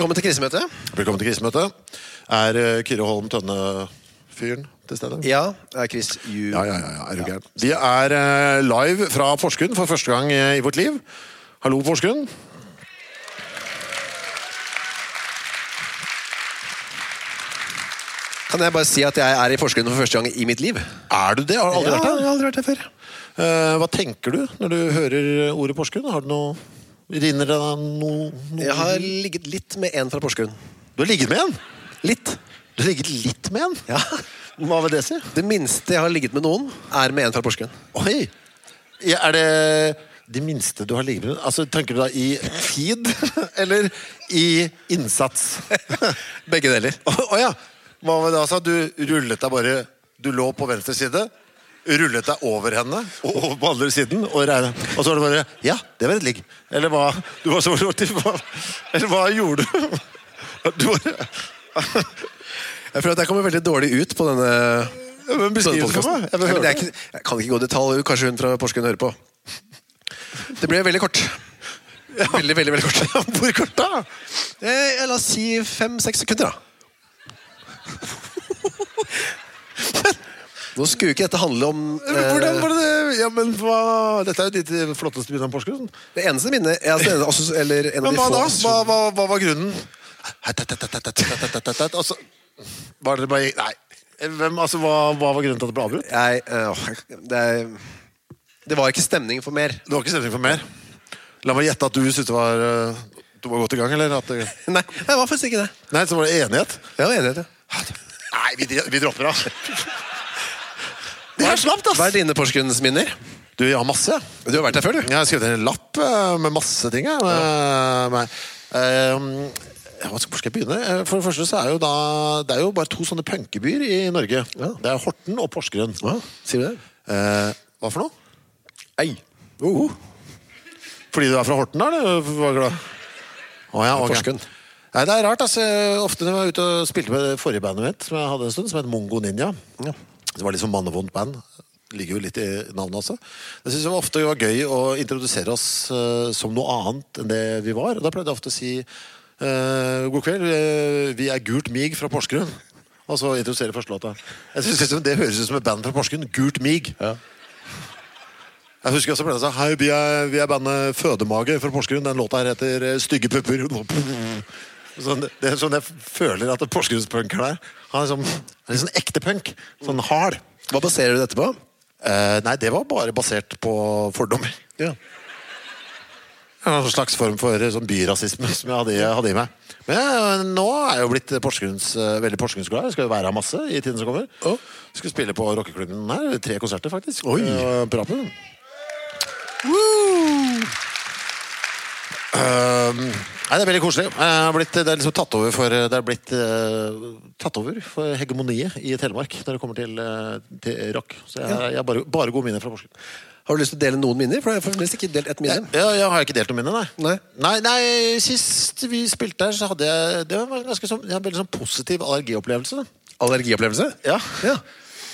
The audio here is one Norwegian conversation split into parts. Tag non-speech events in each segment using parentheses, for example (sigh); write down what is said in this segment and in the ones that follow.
Velkommen til krisemøtet. Velkommen til krisemøtet. Er uh, Kyrre Holm Tønne-fyren til stede? Ja, det er Chris Ju... Ja, ja, ja, ja, er du gæren. Vi er uh, live fra Porsgrunn for første gang eh, i vårt liv. Hallo, Porsgrunn. Kan jeg bare si at jeg er i Porsgrunn for første gang i mitt liv? Er du det? Har du aldri vært Ja, der? jeg har aldri vært der før. Hva tenker du når du hører ordet Porsgrunn? Har du noe Rinner det noe, noe Jeg har ligget litt med en fra Porsgrunn. Du har ligget med en? Litt. Du har ligget litt med en? Ja. Hva vil det si? Det minste jeg har ligget med noen, er med en fra Porsgrunn. Oi! Ja, er det de minste du har ligget med? Altså, Tenker du da i feed, (laughs) eller i innsats? (laughs) Begge deler. Å oh, ja! Hva var det altså? Du rullet deg bare Du lå på venstre side, rullet deg over henne og over på andre siden, og, regnet, og så var det bare Ja, det var et ligg. Eller hva du var så, hva, Eller hva gjorde du? Du Jeg føler at jeg kommer veldig dårlig ut på denne podcasten. meg. Jeg jeg, ikke, jeg kan ikke gå i detalj. Kanskje hun fra Porsgrunn hører på. Det ble veldig kort. Veldig, veldig, veldig kort. (laughs) Hvor kort da? Eh, la oss si fem-seks sekunder, da. (laughs) (laughs) Nå skulle ikke dette handle om eh, Hvordan eh, var det det? Ja, men hva Dette er jo ditt eh, flotteste minne om Porsgrunn. Det eneste minnet jeg, altså, det eneste- Eller en av Men de hva få da? Hva, hva, hva var grunnen? Altså, var det bare Nei. Hvem, altså, hva, hva var grunnen til at det ble avbrutt? jeg, øh, det, er- det var ikke stemning for mer. Det var ikke stemning for mer. La meg gjette at du syntes det var eh, Du var godt i gang, eller? At det, Nei, det var faktisk ikke det. nei, så var det enighet? Det var enighet, ja. Nei, vi, vi dropper det. Det er slapt, ass! Hva er dine Porsgrunnsminner? Du, jeg har masse. Du har vært der før, du. Jeg har skrevet en lapp eh, med masse ting. jeg. Med, med, eh, hva skal, hvor skal jeg begynne? Eh, For det første så er jo da Det er jo bare to sånne punkebyer i Norge. Ja. Det er Horten og Porsgrunn. Sier du det? Eh, hva for noe? Ei. Oh. Fordi du er fra Horten, da? eller? Glad? Å, ja, ok. Porsgrunn. Nei, det er rart. altså. Ofte når jeg var ute og spilte med det forrige bandet mitt, som jeg hadde en stund, som het Mongo Ninja Ja. Det var liksom mannevondt band. Ligger jo litt i navnet også. Jeg synes det var ofte var gøy å introdusere oss uh, som noe annet enn det vi var. Og da pleide jeg ofte å si uh, god kveld, uh, vi er Gult Mig fra Porsgrunn. Og så introdusere første låta. Jeg synes liksom Det høres ut som et band fra Porsgrunn. Gult Mig. Ja. Jeg husker også pleide å si Hei, vi er, vi er bandet Fødemage fra Porsgrunn. Den låta her heter Stygge pupper. (laughs) Sånn, det er sånn jeg føler at Porsgrunnspunkeren er. Han er, sånn, han er litt sånn ekte punk. Sånn hard. Hva baserer du dette på? Eh, nei, det var bare basert på fordommer. Ja. En slags form for eh, sånn byrasisme som jeg hadde, hadde i meg. Men jeg, nå er jeg jo blitt Porsgrunns, eh, veldig Porsgrunnsglad. Jeg skal jo være her masse i tiden som kommer. Oh. Skal spille på rockeklubben her. Tre konserter, faktisk. Oi. Uh, På rappen. Um, nei, Det er veldig koselig. Er blitt, det er liksom tatt over for Det er blitt uh, tatt over for hegemoniet i Telemark når det kommer til, uh, til rock. Så jeg, jeg har bare, bare gode minner fra Porsgrunn. Har du lyst til å dele noen minner? For jeg har fremdeles ikke delt ett minne. Ja, jeg har ikke delt noen minner, nei. Nei. nei. Nei, Sist vi spilte her, så hadde jeg Det var en ganske sånn, jeg hadde en veldig sånn positiv allergiopplevelse. Allergiopplevelse? Ja. Ja.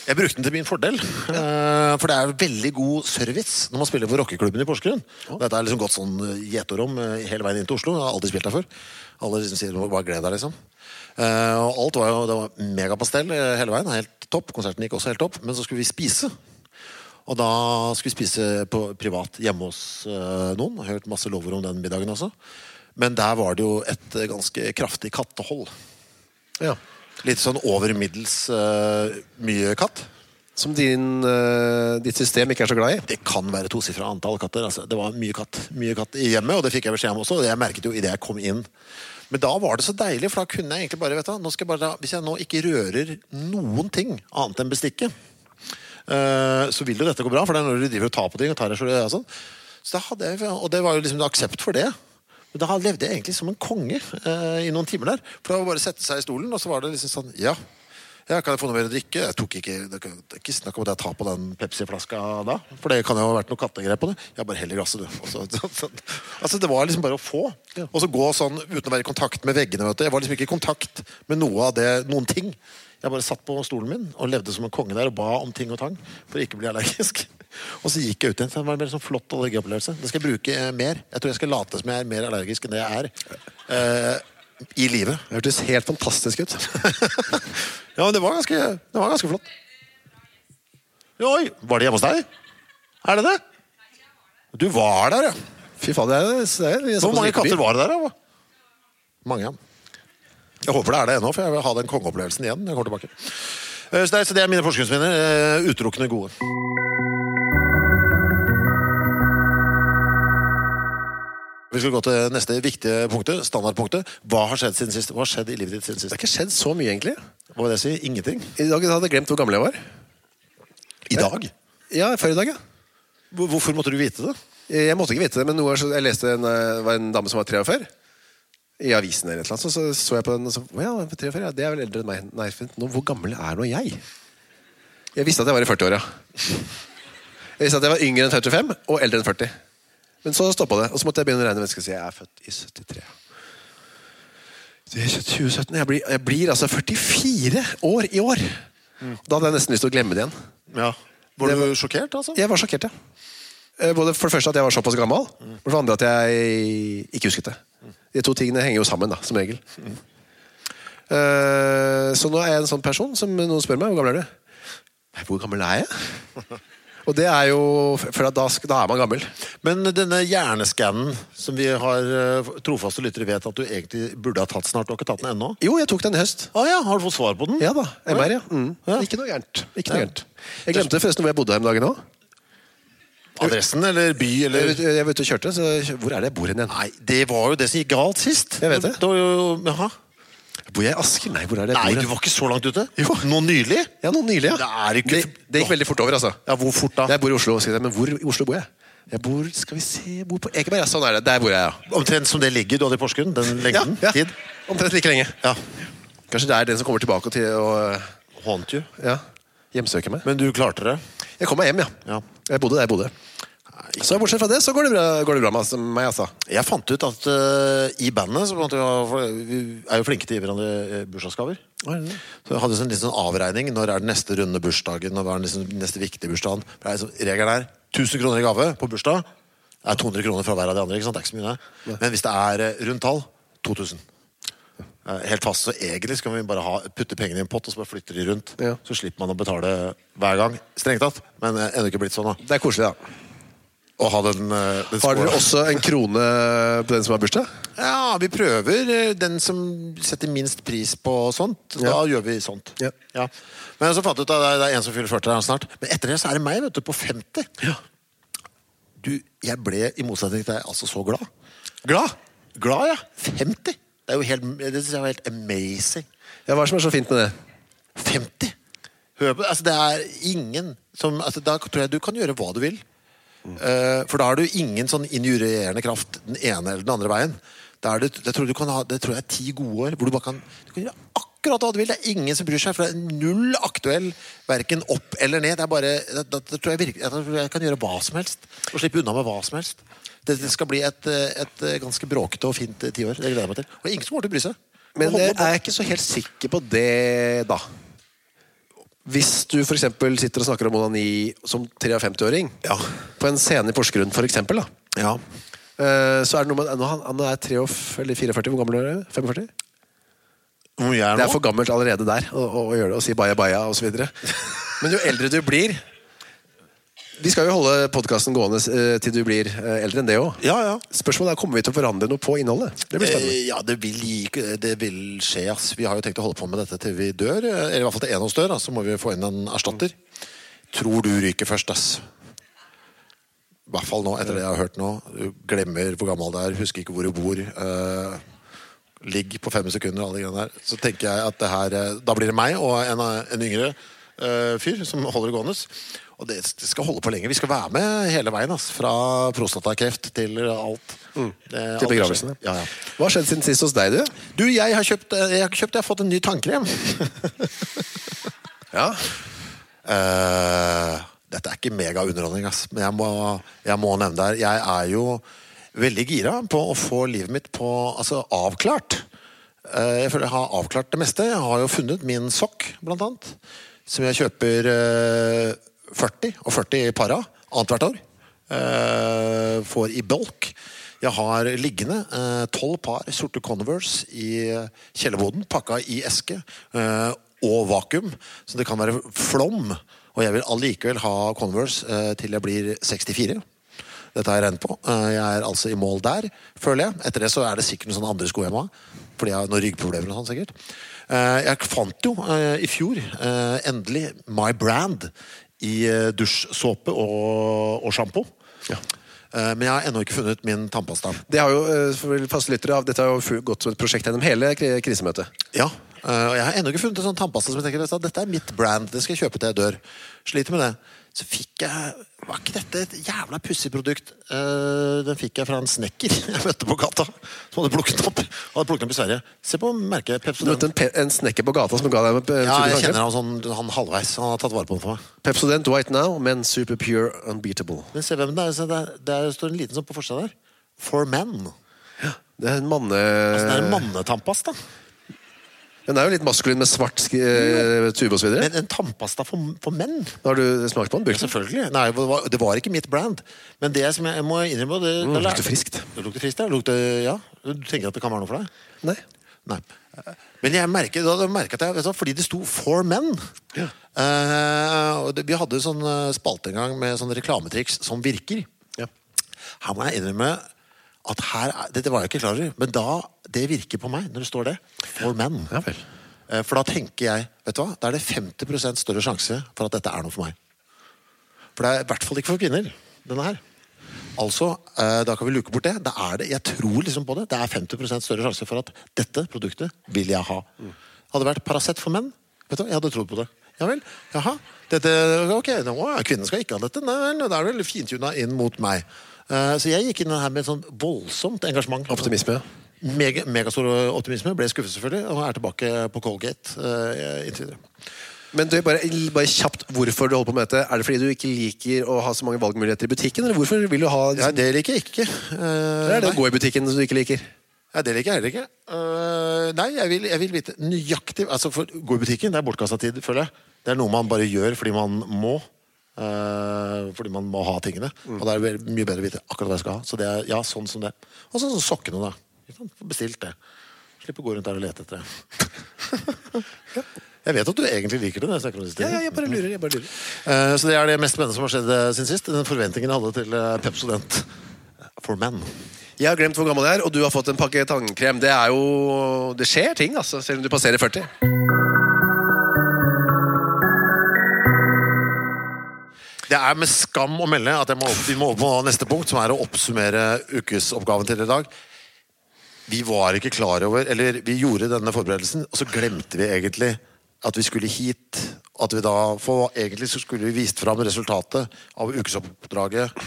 Jeg brukte den til min fordel. Ja. For det er veldig god service når man spiller for rockeklubben i Porsgrunn. Dette er liksom gått sånn eh, gjeterom eh, hele veien inn til Oslo. Jeg har aldri spilt der før. Alle liksom sier bare gled deg, liksom. Eh, Og alt var jo det var megapastell eh, hele veien. Helt topp. Konserten gikk også helt topp. Men så skulle vi spise. Og da skulle vi spise på privat hjemme hos eh, noen. Jeg har hørt masse lover om den middagen også. Men der var det jo et eh, ganske kraftig kattehold. ja. Litt sånn over middels uh, mye katt. Som din, uh, ditt system ikke er så glad i? Det kan være tosifra antall katter. Altså. Det var mye katt mye katt i hjemmet, og det fikk jeg beskjed om også. Og jeg merket jo idet jeg kom inn. Men da var det så deilig, for da kunne jeg egentlig bare vet du, jeg bare, Hvis jeg nå ikke rører noen ting annet enn bestikket, uh, så vil jo dette gå bra. For det er når du driver og tar på ting og tar deg sjøl og sånn. Så da hadde jeg, og det var jo liksom aksept for det. Men da levde jeg egentlig som en konge eh, i noen timer der. For det var bare å sette seg i stolen, og så var det liksom sånn Ja, ja kan jeg få noe mer å drikke? Jeg tok ikke, Det er ikke snakk om at jeg tar på den Pepsi-flaska da. For det kan jo ha vært noe kattegrep på det. Jeg bare hell i glasset, du. Så, så, (laughs) så, altså Det var liksom bare å få. Og så gå sånn uten å være i kontakt med veggene. vet du. Jeg var liksom ikke i kontakt med noe av det, noen ting. Jeg bare satt på stolen min og levde som en konge der og ba om ting og tang for å ikke bli allergisk. (laughs) Og så gikk jeg ut igjen. Det var en sånn flott allergiopplevelse. Det skal jeg bruke eh, mer. Jeg tror jeg skal late som jeg er mer allergisk enn det jeg er. Uh, i livet. Det hørtes helt fantastisk ut. (laughs) Ja, men det var ganske, det var ganske flott. Oi, var det hjemme hos deg? Er det det? Du var der, ja. Fy faen, det er, det er, det er Hvor mange katter var det der? da? Mange. ja. Jeg håper det er det ennå, for jeg vil ha den kongeopplevelsen igjen. når jeg kommer tilbake. Eh, Så det, er, så det er mine forskningsminner. Utelukkende gode. Vi skal gå til neste viktige punktet, standardpunktet. Hva har skjedd siden sist? Hva har skjedd i livet ditt siden Det har ikke skjedd så mye, egentlig. Hva vil det si? Ingenting? I dag hadde jeg glemt hvor gammel jeg var. I dag? Ja, før i dag, ja. Hvorfor måtte du vite det? Jeg måtte ikke vite det, men noe, jeg leste en, eh, var en dame som var 43. I avisen eller et eller annet, så så, jeg på den og så Å ja, 43, ja, det er vel eldre enn meg. Nei, vent nå, hvor gammel er nå jeg? Jeg visste at jeg var i 40-åra. Jeg visste at jeg var yngre enn 45 og eldre enn 40. Men så stoppa det, og så måtte jeg begynne å regne mennesker og si jeg er født i 73. Det er 2017. Jeg blir, jeg blir altså 44 år i år. Da hadde jeg nesten lyst til å glemme det igjen. Ja. Var du du sjokkert, altså? Jeg var sjokkert, ja. Eh, Både for det første at jeg var såpass gammel, og for det andre at jeg ikke husket det. De to tingene henger jo sammen, da, som regel. Eh, Så nå er jeg en sånn person som noen spør meg hvor gammel er du Hvor gammel er jeg? (laughs) Og det er jo For da, da er man gammel. Men denne hjerneskannen som vi har eh, trofaste lyttere vet at du egentlig burde ha tatt snart, du har ikke tatt den ennå? Jo, jeg tok den i høst. Ah, ja, har du fått svar på den? Ja da. MR, ja. Mm. Ja. Ikke noe gærent. Ikke noe gærent. Jeg glemte forresten hvor jeg bodde her om dagen òg. Adressen eller by eller vet- jeg var ute og kjørte, så hvor er det jeg bor hen igjen? Nei, det var jo det som gikk galt sist. Jeg vet det. var jo, jaha. Bor jeg i Asker? Nei, hvor er det jeg Nei, bor? du hen? var ikke så langt ute? Jo. Nå nylig? Ja, nå nylig, ja. Det er ikke- det, det gikk veldig fort over, altså. Ja, hvor fort da? Jeg bor i Oslo, sier jeg, men hvor i Oslo bor jeg? Jeg bor skal vi se, jeg bor på Ekeberg. Ja, sånn er det. Der bor jeg, ja. Omtrent som det ligger du hadde i Porsgrunn? Den lengden? ja, ja. Tid? Omtrent like lenge. Ja. Kanskje det er den som kommer tilbake til å Haunt you. ja, hjemsøke meg. Men du klarte det? Jeg kom meg hjem, ja. Ja. Jeg bodde der jeg bodde. Så bortsett fra det, så går det bra, går det bra med meg, altså. Jeg fant ut at uh, i bandet så måtte vi vi er jo flinke til å gi hverandre eh, bursdagsgaver. Så jeg hadde en liten sånn avregning. Når er den neste runde bursdagen? Når er den liksom neste viktige bursdagen? Liksom, regelen er 1000 kroner i gave på bursdag. Det er 200 kroner fra hver av de andre. Det er ikke så mye. Men hvis det er eh, rundt tall 2000. Eh, Helt fast, så egentlig skal vi bare ha, putte pengene i en pott og så bare flytte de rundt. Ja. Så slipper man å betale hver gang. Strengt tatt, men ennå ikke blitt sånn. da Det er koselig, da. Å ha den, eh, den Har dere også en krone på den som har bursdag? Ja, vi prøver eh, den som setter minst pris på sånt. Da Ja. gjør vi sånt. Ja. Men så fant jeg ut at det er- det er en som fyller 40 her snart. Men etter det så er det meg, vet du, på 50. Du, jeg ble, i motsetning til deg, altså så glad. Glad? Glad, ja. 50. Det er jo helt, det synes jeg var helt amazing. Ja, Hva er det som er så fint med det? 50! Hør på, altså det er ingen som altså Da tror jeg du kan gjøre hva du vil. Eh, for da har du ingen sånn injurierende kraft den ene eller den andre veien. Da det, det, tror jeg du kan ha, det tror jeg er ti gode år hvor du bare kan, du kan gjøre akkurat hva du vil. Det er ingen som bryr seg, for det er null aktuell verken opp eller ned. Det er bare, det tror jeg, virkelig, jeg jeg kan gjøre hva som helst. Og slippe unna med hva som helst. Det, det skal bli et, et ganske bråkete og fint eh, tiår. Det gleder jeg meg til. Og ingen som kommer til å bry seg. Men jeg er ikke så helt sikker på det, da. Hvis du for sitter og snakker om onani som 53-åring, Ja. på en scene i Porsgrunn for eksempel, da. Ja. Eh, så er det noe med han, han er 43 eller 44, hvor gammel er du? 45? Hvor jeg er Det det er for gammelt allerede der å, å, å gjøre det og si baya baya osv. (laughs) Men jo eldre du blir Vi skal jo holde podkasten gående eh, til du blir eh, eldre enn det òg. Ja, ja. Spørsmålet er kommer vi til å forandre noe på innholdet. Det blir spennende. Eh, Ja, det vil, det vil skje, ass. Vi har jo tenkt å holde på med dette til vi dør. eh, Eller i hvert fall til en av oss dør, ass. Så må vi få inn en erstatter. Tror du ryker først, ass. I hvert fall nå, etter det jeg har hørt nå. Du glemmer hvor gammel du er, husker ikke hvor du bor. ligg på fem sekunder, alle de greiene der. Så tenker jeg at det her Da blir det meg og en, en yngre fyr som holder det gående. Og det, skal holde på lenge. Vi skal være med hele veien. Altså. Fra prostatakreft til alt. Det- Til skjer. begravelsen. Ja, ja. Hva har skjedd siden sist hos deg, du? Du, jeg har kjøpt eh, Jeg har, kjøpt, jeg har fått en ny tannkrem. (laughs) Ja. Uh, dette er ikke megaunderholdning, ass. Men jeg må, jeg må nevne det her. Jeg er jo veldig gira på å få livet mitt på Altså avklart. Uh, jeg føler jeg har avklart det meste. Jeg har jo funnet min sokk, blant annet. Som jeg kjøper eh, 40 og 40 para annethvert år. Uh, får i bulk. Jeg har liggende eh, tolv par sorte Converse i kjellerboden, pakka i eske uh, og vakuum, så det kan være flom. Og jeg vil allikevel ha Converse til jeg blir 64. Dette har jeg regnet på. Jeg er altså i mål der, føler jeg. Etter det så er det sikkert noen sånne andre sko hjemme. Fordi jeg har noen ryggproblemer og sånn, sikkert. Jeg fant jo i fjor endelig My Brand i eh, dusjsåpe og, og sjampo. Ja. Eh, Men jeg har ennå ikke funnet min tannpasta. Det har jo, eh, for faste lyttere, av- Dette har jo gått som et prosjekt gjennom hele krisemøtet. Ja, og jeg har ennå ikke funnet en sånn tannpasta som jeg tenker dette er mitt brand, det skal jeg kjøpe til jeg dør. Sliter med det. Så fikk jeg Var ikke dette et jævla pussig produkt? Uh, Den fikk jeg fra en snekker (laughs) jeg møtte på gata. Som hadde plukket opp Hadde plukket opp i Sverige. Se på merket Du Pepsodent. møtte en, pe- en snekker på gata som ga deg en Ja, jeg kjenner han sånn han halvveis. Han har tatt vare på den for meg. Pepsodent White Now, men super pure unbeatable. Men se hvem det er. Det der, der står en liten sånn på forsida der. For men. Det er en manne... Altså, det er en mannetannpasta. Den er jo litt maskulin med svart eh, tube videre. Men en tannpasta for, for menn? Har du smakt på den? Ja, Selvfølgelig. Nei, det var, det var ikke mitt brand. Men det som jeg må innrømme det, Mm, det lukter friskt. Det lukter friskt, ja. Lukter, ja. Du tenker at det kan være noe for deg? Nei. Nei. Men jeg merker, da merket jeg, du, fordi det sto 'for men' Ja. Uh, og det, Vi hadde sånn eh, spalte en gang med sånne reklametriks som virker. Ja. Her må jeg innrømme at her er, Dette var jeg ikke klar over, men da det virker på meg når det står det. For men. Ja. Eh, For da tenker jeg vet du hva, Da er det 50% større sjanse for at dette er noe for meg. For det er i hvert fall ikke for kvinner, denne her. Altså, eh, Da kan vi luke bort det. Da er det, Jeg tror liksom på det. Det er 50% større sjanse for at dette produktet vil jeg ha. Hadde det vært Paracet for menn, vet du, hva, jeg hadde trodd på det. Ja vel. Jaha. Dette, ok, nå, Kvinnen skal ikke ha dette. Nei da er det vel fintuna inn mot meg. Eh, Så jeg gikk inn her med et sånn voldsomt engasjement. Optimisme, ja. Mega, megastor optimisme. Ble skuffet, selvfølgelig, og er tilbake på Colgate uh, inntil videre. Men du, bare, bare kjapt, hvorfor du holder på med dette? Er det fordi du ikke liker å ha så mange valgmuligheter i butikken? Eller hvorfor vil du ha Ja, liksom, det liker jeg ikke. Uh, Eller er det nei. å gå i butikken som du ikke liker? Ja, det liker jeg heller ikke. Uh, nei, jeg vil, jeg vil vite nøyaktig altså for Gå i butikken, det er bortkasta tid, føler jeg. Det er noe man bare gjør fordi man må. Eh, fordi man må ha tingene. Og da er det mye bedre å vite akkurat hva jeg skal ha. Så det er ja, sånn som det. Og sånn som sokkene, da. Bestilt det. Slippe å gå rundt der og lete etter det. (laughs) Jeg vet at du egentlig liker det. når jeg Ja, ja, jeg bare lurer. Jeg bare lurer. Uh, Så det er det mest spennende som har skjedd eh, siden sist. Den forventningen jeg hadde til Pep Pepsodent for menn. Jeg har glemt hvor gammel jeg er, og du har fått en pakke tannkrem. Det er jo Det skjer ting, altså, selv om du passerer 40. Det er med skam å melde at jeg må opp, vi må over på neste punkt, som er å oppsummere ukesoppgaven til i dag. Vi var ikke klar over Eller vi gjorde denne forberedelsen, og så glemte vi egentlig at vi skulle hit. At vi da for, Egentlig så skulle vi vist fram resultatet av ukesoppdraget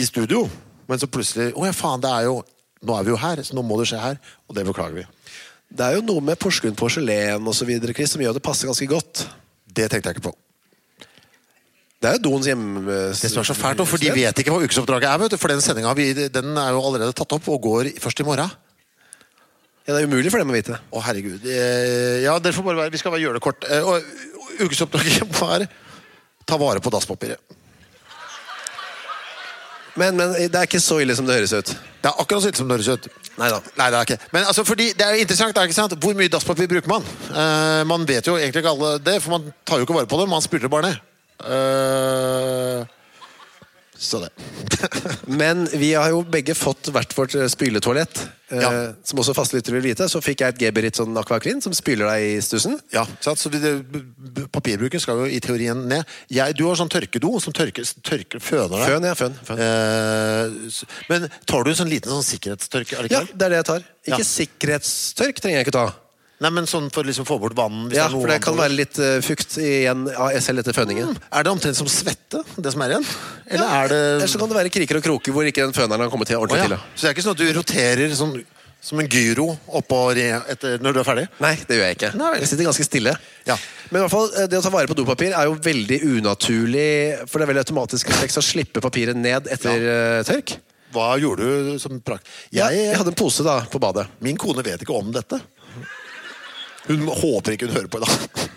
i studio. Men så plutselig Å ja, faen, det er jo Nå er vi jo her, så nå må det skje her. Og det beklager vi. Det er jo noe med Porsgrunn porselen og så videre, Chris, som gjør det passer ganske godt. Det tenkte jeg ikke på. Det er jo doens hjemme... Det som er så fælt, for de vet ikke hva ukesoppdraget er. vet du For den sendinga er jo allerede tatt opp og går først i morgen. Ja, det er umulig for dem å vite. Å, herregud. Eh, Ja, dere får bare være Vi skal bare gjøre det kort. Eh, Og ukesoppdraget var ta vare på dasspapiret. Men, men det er ikke så ille som det høres ut. Det er akkurat så ille som det høres ut. Neida. Nei, det er ikke. Men altså, fordi det er interessant, det er ikke sant? hvor mye dasspapir bruker man? Uh, man vet jo egentlig ikke alle det, for man tar jo ikke vare på det. Man spyler det bare ned. Eh, så det. (laughs) Men vi har jo begge fått hvert vårt spyletoalett. Ja. Eh, Som også fastlyttere vil vite. Så fikk jeg et Geberit sånn Aquaclean som spyler deg i stussen. Ja, så det, Papirbruken skal jo i teorien ned. Jeg, du har sånn tørkedo som tørker, tørker føner deg. Føn, ja. Føn. føn. Eh, men tar du en sånn liten sånn sikkerhetstørk? Ja, det er det jeg tar. Ikke Ja. sikkerhetstørk trenger jeg ikke ta. Nei, men sånn for å liksom få bort vann? hvis Ja, For det kan være litt uh, fukt igjen av selv etter føningen. Er det omtrent som svette, det som er igjen? Eller er det Eller så kan det være kriker og kroker hvor ikke den føneren har kommet til ordentlig oh, ja. til. Så det er ikke sånn at du roterer sånn, som en gyro oppå etter, når du er ferdig? Nei, det gjør jeg ikke. Nei. Jeg sitter ganske stille. Ja. Men i hvert fall, eh, det å ta vare på dopapir er jo veldig unaturlig, for det er veldig automatisk refleks å slippe papiret ned etter eh, tørk. Hva gjorde du som prakt... Jeg, Jeg, jeg hadde en pose da på badet. Min kone vet ikke om dette. Hun håper ikke hun hører på i dag. (laughs)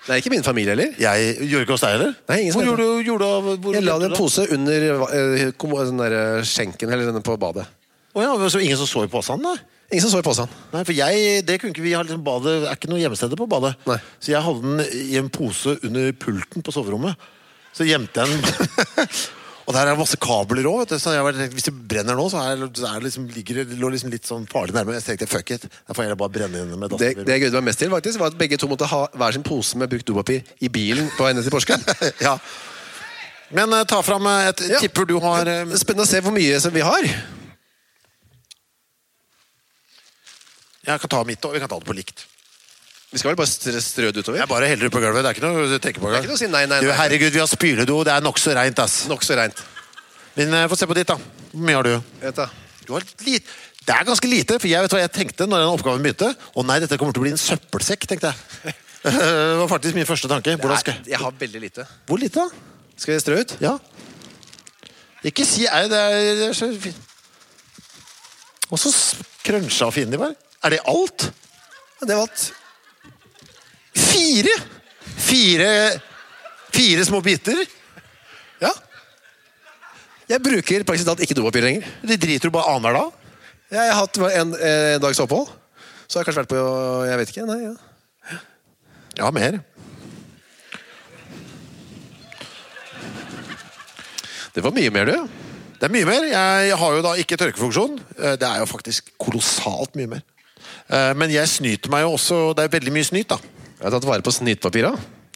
Det er ikke min familie heller. Jeg gjør ikke hos deg heller? Nei, ingen som Hvor heter gjorde du gjorde, du- hvor Jeg la gjorde det du en pose under eh, kom- den der skjenken eller denne på badet. Å ja, så ingen som så i posen, da? Ingen som så i posen. Nei, for jeg, det kunne ikke vi ha liksom badet, er ikke noe gjemmesteder på badet. Nei. Så jeg hadde den i en pose under pulten på soverommet. Så gjemte jeg den. (laughs) og der er det masse kabler òg. Hvis det brenner nå, så er, er det liksom, ligger det lå liksom litt sånn farlig nærme. Jeg tenkte fuck it, da får jeg bare brenne inn med Det, dasspapir. det jeg gledet meg mest til, faktisk, var at begge to måtte ha hver sin pose med brukt dopapir i bilen på vei ned til Porsgrunn. (laughs) ja. Men uh, ta fram eh, et Ja. tipper du har er Spennende å se hvor mye som vi har. Jeg kan ta mitt, og vi kan ta det på likt. Vi skal vel bare strø strø det utover? Jeg bare heller det på gulvet. Det er ikke noe å tenke på. å si nei, nei, Du, nei. herregud, vi har spyledo. Det er nokså reint, ass. Nokså rent. Men eh, få se på ditt, da. Hvor mye har du? Vet du. Du har lit det er ganske lite, for jeg vet hva jeg tenkte når den oppgaven begynte. Å nei, dette kommer til å bli en søppelsekk, tenkte jeg. (laughs) (laughs) Det var faktisk min første tanke. Hvordan skal... Nei, jeg har veldig lite. Hvor lite, da? Skal jeg strø ut? Ja. Ikke si ei, det er, det er så fint. Og så krønsja og de var. Er det alt? Det var alt. Fire! Fire Fire små biter? Ja. Jeg bruker praktisk talt ikke dopapir lenger. De driter du bare annenhver dag? Jeg har hatt en, en dags opphold. Så har jeg kanskje vært på Jeg vet ikke. Nei, ja. Ja, mer. Det var mye mer, du. Det er mye mer. Jeg har jo da ikke tørkefunksjon. Eh, Det er jo faktisk kolossalt mye mer. Eh, Men jeg snyter meg jo også Det er veldig mye snyt, da. Jeg har tatt vare på snittpapira.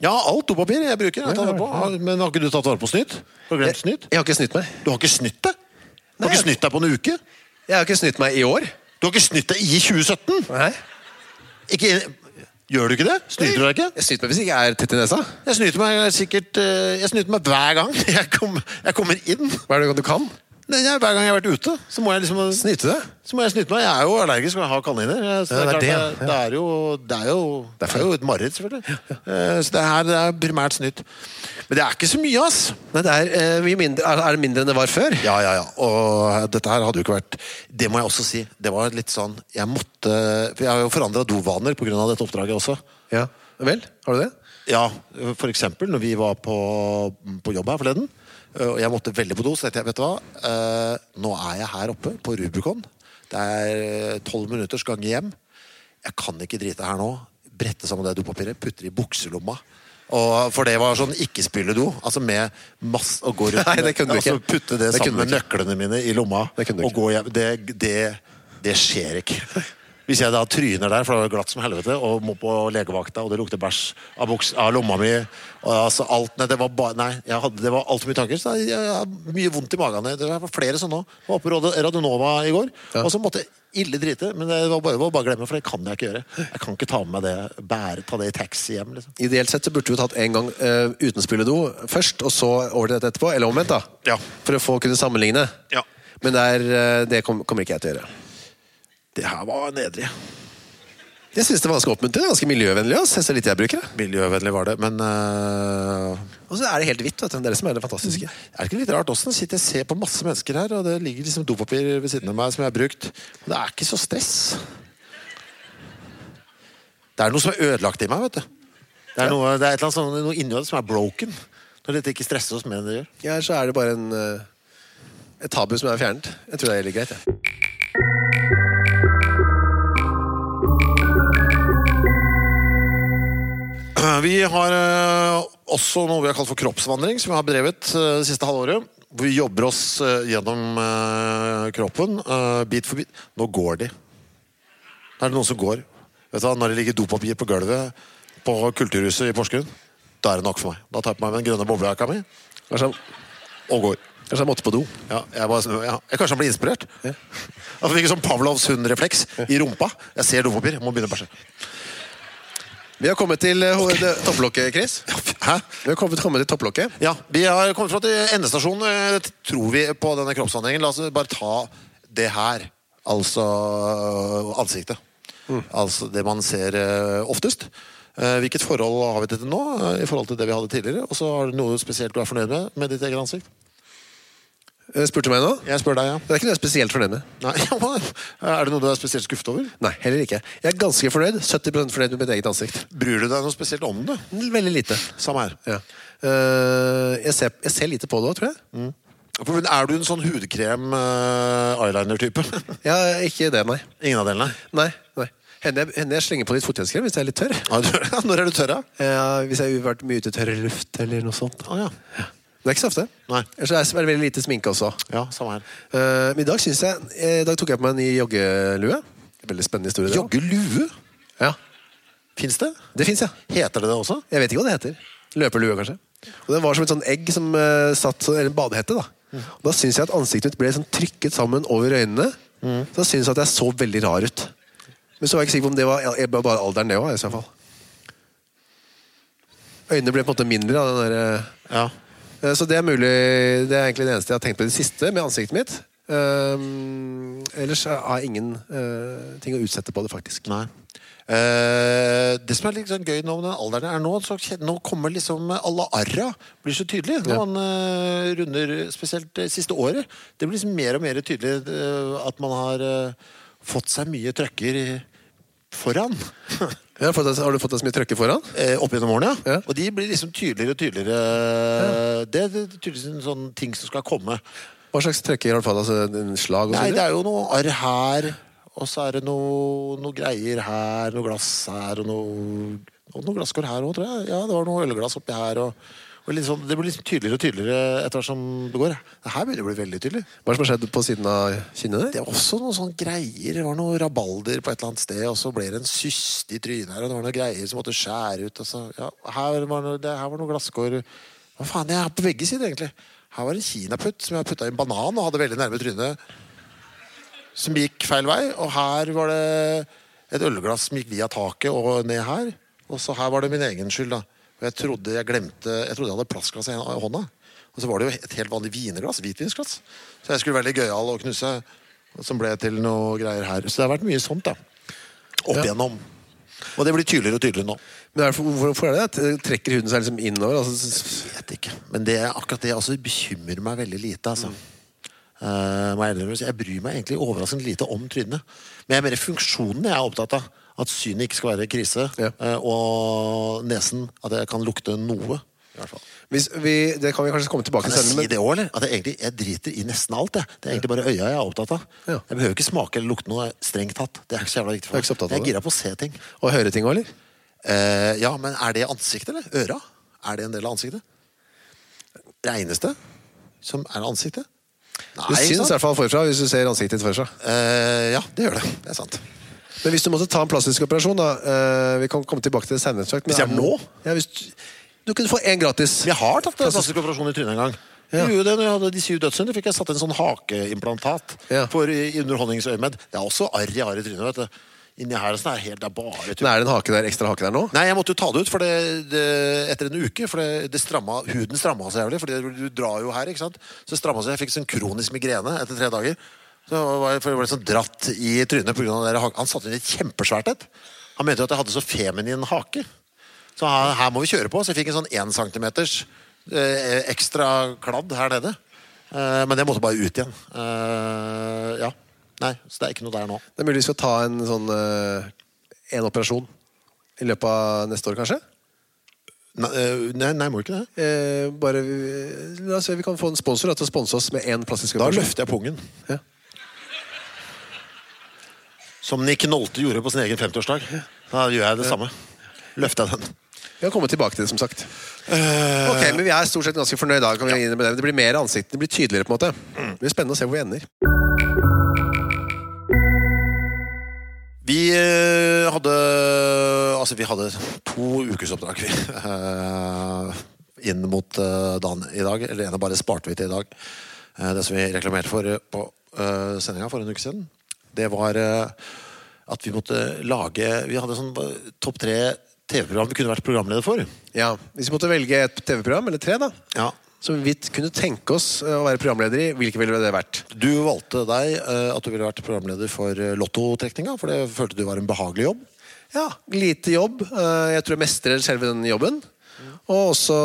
Ja, alt dopapir jeg bruker. Jeg tar det på. Har- Men har ikke du tatt vare på snytt? Har du glemt snytt? Jeg har ikke snytt meg. Du har ikke snytt det? Du har Nei, ikke snytt deg på en uke? Jeg har ikke snytt meg i år. Du har ikke snytt deg i 2017? Nei. Ikke, gjør du ikke det? Snyter du deg ikke? Jeg snyter meg hvis jeg ikke er tett i nesa. Jeg snyter meg sikkert eh, Jeg snyter meg hver gang (laughs) jeg, kom, jeg kommer inn. Hva er det du kan? Nei, jeg- Hver gang jeg har vært ute, så må jeg liksom Snyte det? Så må jeg snyte meg. Jeg er jo allergisk og jeg har kaniner. Så Ja, det, er klart, det, det, det, jo, det, er jo, det er jo et mareritt, selvfølgelig. Eh, Så det her det er primært snytt. Men det er ikke så mye, ass. Men det er, mye mindre, er, er det mindre enn det var før? Ja, ja, ja. Og dette her hadde jo ikke vært Det må jeg også si. Det var litt sånn Jeg måtte For jeg har jo forandra dovaner pga. dette oppdraget også. Ja. Vel, har du det? Ja, for eksempel når vi var på, på jobb her forleden, og jeg måtte veldig på do, så tenkte jeg, vet du hva, Eh, nå er jeg her oppe på Rubicon. Det er tolv minutters gange hjem. Jeg kan ikke drite her nå. Brette sammen det dopapiret, putte det i bukselomma. Og for det var sånn ikke-spyledo. Altså med masse Å gå rundt (laughs) Nei, det kunne du altså. Putte det, Det sammen med nøklene mine i lomma Det og gå hjem. Det, det, det skjer ikke. Hvis jeg da tryner der, for det var glatt som helvete, og må på legevakta, og det lukter bæsj av, buks, av lomma mi og altså alt, Nei, det var, ba, nei jeg hadde, det var altfor mye tanker. Så jeg, jeg mye vondt i magen. Det var flere sånne òg. Var oppe på Radionova i går, og så måtte jeg ille drite. Men det var bare, bare glemme, for det kan jeg ikke gjøre. Jeg kan ikke ta med meg det, bære, ta det i taxi hjem. liksom. Ideelt sett så burde du tatt en gang uh, uten spyledo først, og så over til dette etterpå. Eller omvendt, da. Ja. For å få kunne sammenligne. Ja. Men det, er, eh, det kom, kommer ikke jeg til å gjøre. Det her var nedrig. Jeg syns det var ganske oppmuntrende. Ganske miljøvennlig. ass. Jeg ser litt jeg bruker det. Miljøvennlig var det, men øh, Og så er det helt hvitt. Det er det som er det fantastiske. Er det ikke litt rart også? Sitter jeg ser på masse mennesker her, og det ligger liksom dopapir ved siden av meg som jeg har brukt. Men det er ikke så stress. Det er noe som er ødelagt i meg, vet du. Det er noe, det er et eller annet sånn, inni det som er broken. Når dette ikke stresser oss mer enn det gjør. Ja, så er det bare en, eh, et tabu som er fjernet. Jeg tror det er helt greit. jeg. Vi har øh, også noe vi har kalt for kroppsvandring, som vi har bedrevet øh, det siste halvåret. Hvor vi jobber oss øh, gjennom kroppen, bit for bit. Nå går de. Er det noen som går. Vet du hva, Når det ligger dopapir på gulvet på Kulturhuset i Porsgrunn, da er det nok for meg. Da tar jeg på meg den grønne boblejakka mi og går. kanskje han måtte på do. Ja, jeg bare, ja. Kanskje han blir inspirert? Ja. Jeg fikk sånn Pavlovs hundrefleks i rumpa. Jeg ser dopapir, jeg må begynne å bæsje. Vi har kommet til eh, topplokket, Chris. (laughs) Hæ? Vi har kommet, kommet til topplokket. Ja, vi har kommet fra til endestasjonen, eh, tror vi, på denne kroppsvandringen. La oss bare ta det her. Altså ansiktet. Altså det man ser eh, oftest. Eh, Hvilket forhold har vi til det nå eh, i forhold til det vi hadde tidligere? Og så har du noe spesielt du er fornøyd med med ditt eget ansikt? Eh, Spurte du meg nå? Jeg spør deg, ja. Det er ikke noe jeg er spesielt fornøyd med. Nei, (laughs) Er det noe du er spesielt skuffet over? Nei, heller ikke. Jeg er ganske fornøyd. 70 fornøyd med mitt eget ansikt. Bryr du deg noe spesielt om det? Veldig lite. Samme her. Ja. Uh, jeg, ser, jeg ser lite på det òg, tror jeg. Mm. Er du en sånn hudkrem-eyeliner-type? (laughs) Ja, ikke det, nei. Ingen av delene? Nei, nei. Hender jeg, jeg slenger på litt fotgjenskrem hvis jeg er litt tørr. Ja, du- (laughs) Når er du tørr, da? Ja, hvis jeg har vært mye ute i tørr luft eller noe sånt. Å ja. Det er ikke så ofte. Nei. Ellers er det veldig lite sminke også. ja, samme her. Eh, men i dag synes jeg eh, I dag tok jeg på meg en ny joggelue. Veldig spennende historie. det også. Joggelue? Ja, Fins det? det fins, ja. Heter det det også? Jeg vet ikke hva det heter. Løperlue, kanskje. Og Den var som et sånn egg som eh, satt Eller en badehette. Da Og Da syns jeg at ansiktet mitt ble sånn trykket sammen over øynene. Så da syns jeg at jeg så veldig rar ut. Men så var jeg ikke sikker på om det var jeg- bare alderen, det òg. Øynene ble på en måte mindre av den der eh, Ja. Eh, Så det er mulig Det er egentlig det eneste jeg har tenkt på i det siste med ansiktet mitt. Um, ellers har jeg ingen uh, ting å utsette på det, faktisk. Nei. Uh, det som er litt sånn gøy nå med den alderen er nå, så nå kommer liksom alle arra blir så tydelig. Når Ja. man uh, runder spesielt det siste året. Det blir liksom mer og mer tydelig at man har fått seg mye trøkker foran. (laughs) Ja, har, fått, har du fått deg så mye trøkke foran? Eh, Opp gjennom årene, ja. Ja. Og de blir liksom tydeligere og tydeligere. Det, det er tydeligvis en sånn ting som skal komme. Hva slags trøkker har du fått? Altså, en slag Nei, det er jo noe arr her, og så er det noe, noe greier her, noe glass her, og noe, og noe glasskår her òg, tror jeg. Ja, det var noe ølglass oppi her. Og, og litt sånn, det blir liksom tydeligere og tydeligere etter hvert som det går. Det her begynner å bli veldig tydelig. Hva er det som har skjedd på siden av kinnet Det var også noen sånne greier. Det var noe rabalder på et eller annet sted, og så ble det en syste i trynet her, og det var noen greier som måtte skjære ut. Og så, ja, her var noe, det, her var noe glasskår. Hva faen, jeg er på begge sider, egentlig. Her var en kinaputt som jeg putta i en banan og hadde veldig nærme trynet. Som gikk feil vei. Og her var det et ølglass som gikk via taket og ned her. Og så her var det min egen skyld, da. Og jeg trodde jeg glemte Jeg trodde jeg hadde plastglass i hånda. Og så var det jo et helt vanlig vinglass. Hvitvinsglass. Så jeg skulle være litt gøyal og knuse. Som ble til noe greier her. Så det har vært mye sånt, da. Opp Ja. igjennom. Og det blir tydeligere og tydeligere nå. Men er hvorfor er det det? Trekker huden seg liksom innover? Altså, Vet ikke. Men det, akkurat det altså, bekymrer meg veldig lite, altså. Mm. Uh, jeg jeg bryr meg egentlig overraskende lite om trynet. Men jeg er mer funksjonen jeg er opptatt av. At synet ikke skal være krise. Ja. Eh, og nesen. At jeg kan lukte noe. I hvert fall. vi, det kan vi kanskje komme tilbake Kan jeg si senere, men det òg, eller? At jeg, egentlig, jeg driter i nesten alt. Jeg. Det er egentlig bare øya jeg er opptatt av. Ja. Jeg behøver ikke smake eller lukte noe strengt tatt. Det er ikke så jævla viktig for meg. Jeg er gira på å se ting. Og høre ting òg, eller? Eh, ja, men er det ansiktet, eller? Øra? Er det en del av ansiktet? Regnes det som er ansiktet? Nei, Du syns i hvert fall forfra hvis du ser ansiktet ditt forfra. Eh, ja, det gjør det. Det er sant. Men hvis du måtte ta en plastisk operasjon, da uh, Vi kan komme tilbake til det senere. sagt, Hvis jeg må? Ja, hvis du, du kunne få én gratis. Jeg har tatt en plastisk operasjon i trynet en gang. Ja. Jeg det når jeg hadde De syv dødssynder. fikk jeg satt en sånn hakeimplantat Ja. for i underholdningsøyemed. Det er også arr jeg har i trynet. vet du. Inni her sånn er helt, det er bare Men tull. er det en hake der, ekstra hake der nå? Nei, jeg måtte jo ta det ut for det, det, etter en uke. For det, det stramma, huden stramma seg jævlig. For du drar jo her, ikke sant. Så stramma seg. Jeg fikk sånn kronisk migrene etter tre dager. Så var for jeg ble sånn dratt i trynet av der. Han satte inn et kjempesvært et. Han mente jo at jeg hadde så feminin hake. Så her, her må vi kjøre på. Så jeg fikk en sånn én centimeters eh, ekstra kladd her nede. Eh, men det måtte bare ut igjen. Eh, ja. Nei, så det er ikke noe der nå. Det er mulig vi skal ta en sånn eh, en operasjon i løpet av neste år, kanskje? Nei, eh, nei, nei må ikke det. Eh, bare vi- La oss se, vi kan få en sponsor da, til å sponse oss med én plastisk operasjon. Da løfter jeg pungen. Ja. Som Nick Nolte gjorde på sin egen 50-årsdag. Da gjør jeg det samme. Løfter jeg den. Vi kan komme tilbake til det, som sagt. Ok, Men vi er stort sett ganske fornøyd. da, kan vi innrømme Det Det blir mer ansikt, det blir tydeligere. på en måte Det blir spennende å se hvor vi ender. Vi eh, hadde Altså, vi hadde to ukesoppdrag vi, eh, inn mot eh, dagen i dag. Eller ene bare sparte vi til i dag. Eh, det som vi reklamerte for eh, på sendinga for en uke siden, det var eh, at vi måtte lage Vi hadde sånn eh, topp tre TV-program vi kunne vært programleder for. Ja, Hvis vi måtte velge et TV-program, eller tre, da Ja, som vi kunne tenke oss eh, å være programleder i, hvilke ville det vært? Du valgte deg at du ville vært programleder for lottotrekninga, for det følte du var en behagelig jobb. Ja, Lite jobb. Jeg tror jeg mestrer selve den jobben. Og også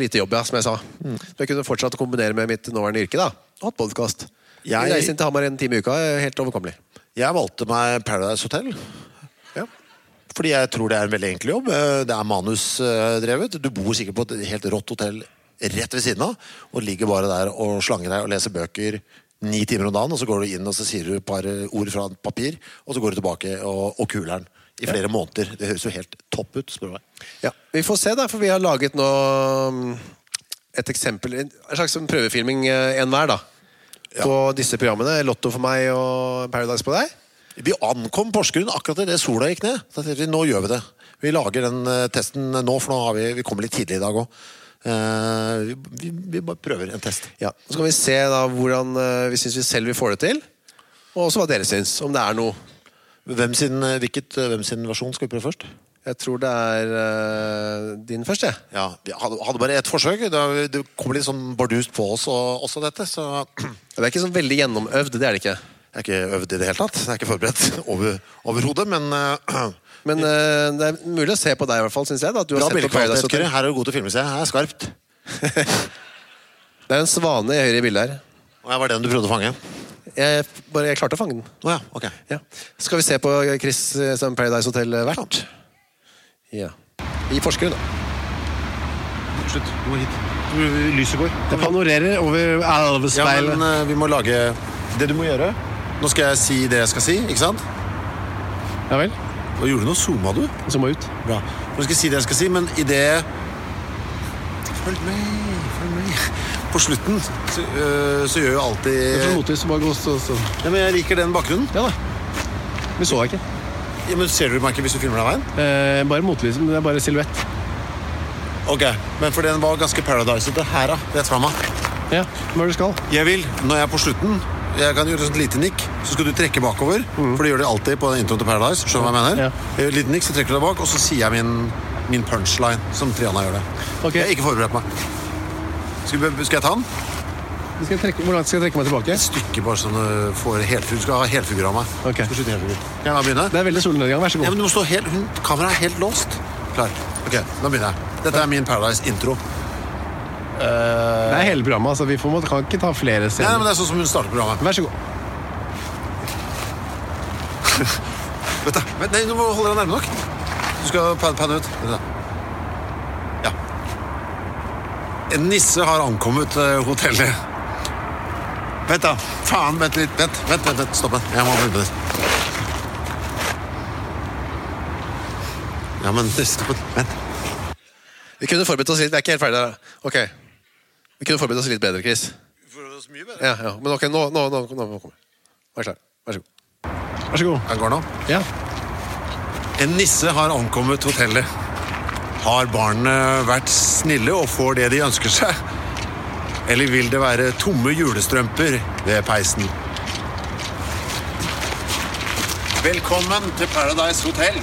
lite jobb, ja, som jeg sa. Så jeg kunne fortsatt kombinere med mitt nåværende yrke. da Og hatt podkast. Jeg- Reise inn til Hamar en time i uka er helt overkommelig. Jeg valgte meg Paradise Hotel. Ja. Fordi jeg tror det er en veldig enkel jobb. Eh, Det er manusdrevet. Du bor sikkert på et helt rått hotell rett ved siden av, og ligger bare der og slanger deg og leser bøker ni timer om dagen, og så går du inn og så sier du et par ord fra et papir, og så går du tilbake og, og kuler den i flere måneder. Det høres jo helt topp ut, spør du meg. Ja, Vi får se, da, for vi har laget nå mm, et eksempel En slags prøvefilming eh, enhver, da. På disse programmene. Lotto for meg og Paradise på deg. Vi ankom Porsgrunn akkurat idet sola gikk ned. Da tenkte vi, nå gjør vi det. Vi lager den eh, testen nå, for nå har vi, vi kommer litt tidlig i dag òg. vi, vi, vi bare prøver en test. Ja, Så kan vi se da hvordan uh, vi syns vi selv vi får det til. Og også hva dere syns. Om det er noe. Hvem sin, eh, hvilket, eh, hvem sin versjon skal vi prøve først? Jeg tror det er uh, din først, jeg. Ja, Vi hadde, bare ett forsøk. Det, kommer kom litt sånn bardust på oss og, også, dette. Så (clears throat) Det er ikke sånn veldig gjennomøvd, det er det ikke. jeg er ikke øvd i det hele tatt. Jeg er ikke forberedt (laughs) over, overhodet, men uh, (clears throat) Men uh, det er mulig å se på deg, i hvert fall, syns jeg. da at du har sett på Paradise. Hotel. Her er du god til å filme seg. Her er skarpt. (laughs) Det er en svane i høyre i bildet her. Og jeg var den du prøvde å fange. Jeg, bare, jeg klarte å fange den. Å ja, ok. Ja. Skal vi se på Chris som Paradise Hotel-vert? Ja. I Porsgrunn, da. Slutt. Du må hit. Lyset går. Det panorerer over Ja, elvespeilet. men eh, vi må lage Det du må gjøre Nå skal jeg si det jeg skal si, ikke sant? Ja vel. Hva gjorde du nå? Zooma du? Så må ut. Bra. Nå skal jeg si det jeg skal si, men i det Følg med, følg med. På slutten så, øh, så gjør jo alltid motvis. så Bare gå så, så. ja, men Jeg liker den bakgrunnen. Ja da. Vi så deg ikke. Ja, men Ser du meg ikke hvis du filmer deg veien? Eh, bare motlyset. det er bare silhuett. Ok, Men for den var ganske paradisete her, da. Rett fra meg. Ja, hva er det du skal? Jeg vil, når jeg er på slutten Jeg kan gjøre et sånt lite nikk, så skal du trekke bakover. For det gjør de alltid på introen til Paradise. Skjønner du hva jeg mener? Ja. Jeg gjør et lite nikk, så trekker du deg bak, og så sier jeg min, min punchline, som Triana gjør det. Ok. Jeg har ikke forberedt meg. Skal, skal jeg ta den? Skal trekke, hvor langt skal jeg trekke meg tilbake? Et stykke bare sånn får helfigur. Du skal ha helfigur av meg. Okay. Skal skyte helfigur. Kan jeg begynne? Det er veldig solnedgang. Vær så Ja, god. men du må stå helt, Kameraet er helt låst. Klar. Ok, da begynner jeg. Dette er min Paradise-intro. Det er hele programmet. altså Vi får, kan ikke ta flere scener. Nei, men Det er sånn som hun starter programmet. Vær så god. (laughs) Vent da, Vent, nei, Du må holde deg nærme nok. Du skal pan- ut. Vent da. Ja. En nisse har ankommet eh, hotellet. Vent, da. Faen, vent litt. Vent, vent, vent, vent. stopp. Jeg må begynne litt. Ja, men stopp. Vent. Vi kunne forberedt oss litt. Vi er ikke helt ferdige der. Ok. Vi kunne forberedt oss litt bedre, Chris. Oss mye bedre. Ja, ja. Men ok, nå, nå, nå, nå, nå kommer Vær klar. Vær så god. Vær så god. Jeg går nå. Ja. En nisse har ankommet hotellet. Har barna vært snille og får det de ønsker seg? Eller vil det være tomme julestrømper ved peisen? Velkommen til Paradise Hotel.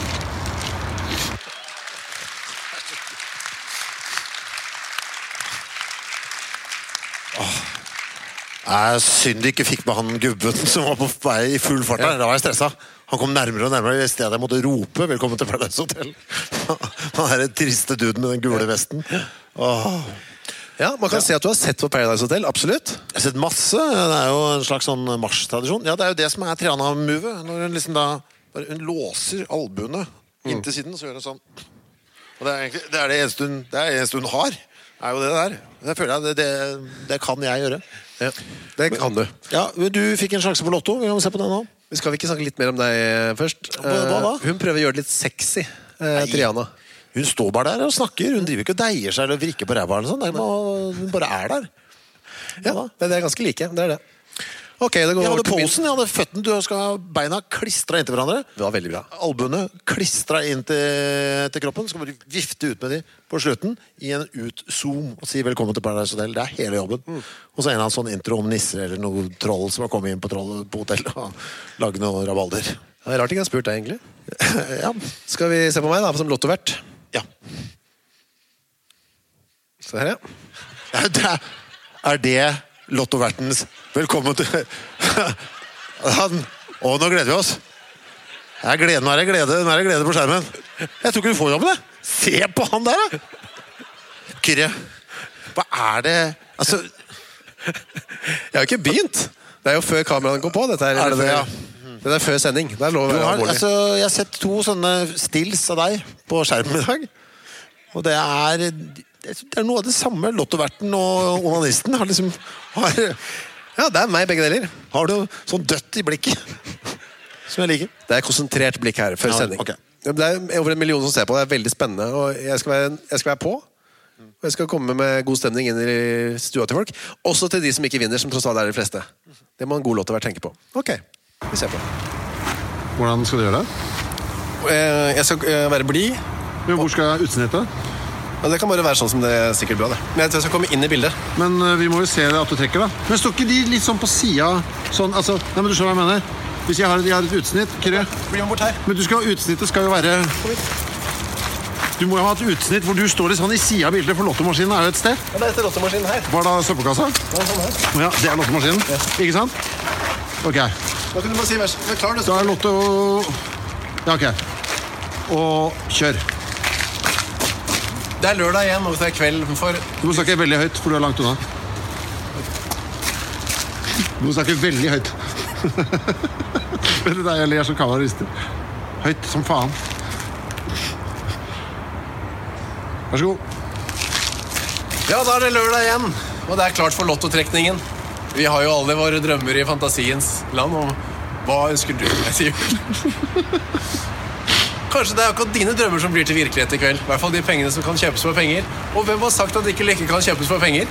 Jeg er synd de ikke fikk med han gubben som var på vei i full fart. der. Da var jeg stressa. Han kom nærmere og nærmere i stedet jeg måtte rope 'velkommen til Paradise Hotel'. (laughs) Han er den triste duden med den gule vesten. Åh. Ja, Man kan se at du har sett på Paradise Hotel. Absolutt. Jeg har sett masse. Det er jo en slags sånn marsjtradisjon. Ja, det er jo det som er Triana-movet. Når hun liksom da Hun låser albuene inntil siden, så gjør hun sånn. Og det er egentlig det, er det eneste hun Det det eneste hun har. Er jo det der. Det føler jeg det, det, kan jeg gjøre. Ja, Det kan du. Ja, Du fikk en sjanse på Lotto. Vi kan se på det nå. Skal vi ikke snakke litt mer om deg først? Hva- hva da? Eh, Hun prøver å gjøre det litt sexy, eh, Triana. Hun står bare der og snakker. Hun driver ikke og deier seg eller vrikker på ræva. Hun bare er der. Ja, ja det er ganske like. Det er det. Ok, det går Jeg hadde posen, jeg hadde føtten, Du skal ha beina klistra inntil hverandre. Det var veldig bra. Albuene klistra inn til, til kroppen. Skal bare vifte ut med de på slutten i en utzoom og si 'velkommen til Paradise Hotel'. Det er hele jobben. Og så en eller annen sånn intro om nisser eller noe troll som har kommet inn på, troll, på hotellet og laget noe rabalder. Det er rart ikke jeg har spurt deg, egentlig. (laughs) ja. Skal vi se på meg, da, som lottovert? Ja. Se her, ja. Er det, er det lottovertens velkommen til (laughs) Han Å, nå gleder vi oss. Det er glede, nå er det glede, nå er det glede på skjermen. Jeg tror ikke du får jobben, jeg. Se på han der, da! Kyrre, hva er det Altså, Jeg har ikke begynt! Det er jo før kameraene kom på. Dette her, Er det det, ja? Det er før sending. Det er lov å være alvorlig. altså Jeg har sett to sånne stills av deg på skjermen i dag. Og det er det er noe av det samme. Lottoverten og onanisten har liksom har, Ja, det er meg, begge deler. har du sånn dødt i blikket. Som jeg liker. Det er konsentrert blikk her før Ja, sending. Okay. Det er over en million som ser på. Det er veldig spennende. Og jeg skal være, jeg skal være på. Og jeg skal komme med god stemning inn i stua til folk. Også til de som ikke vinner, som tross alt er de fleste. Det må en god låt å være tenke på. Ok, vi ser på. Hvordan skal du gjøre det? Eh, Jeg skal eh, være blid. Hvor skal utsnittet? Det kan bare være sånn som det er sikkert bra, det. Men jeg tror jeg skal komme inn i bildet. Men eh, vi må jo se at du trekker, da. Men står ikke de litt sånn på sida? Sånn, altså, nei, men du skjønner hva jeg mener? Hvis jeg har, jeg har et utsnitt, Kyrre. Men du skal, utsnittet skal jo være Du må jo ha et utsnitt hvor du står litt sånn i sida av bildet, for lottomaskinen er jo et sted. Ja, det er lottemaskinen her. Var da søppelkassa? Er sånn her. Ja, det er lottomaskinen. Ikke sant? Ok. Da kan du bare si vers. Er klar, du. Da er lotto Ja, ok. Og kjør. Det er lørdag igjen, og det er kveld for Du må snakke veldig høyt, for du er langt unna. Du må snakke veldig høyt. (laughs) det deg, jeg ler som Kava rister. Høyt som faen. Vær så god. Ja, da er det lørdag igjen, og det er klart for lottotrekningen. Vi har jo alle våre drømmer i fantasiens land Og hva ønsker du deg til jul? Kanskje det er akkurat dine drømmer som blir til virkelighet i kveld. I hvert fall de pengene som kan kjøpes for penger. Og hvem har sagt at ikke leker kan kjøpes for penger?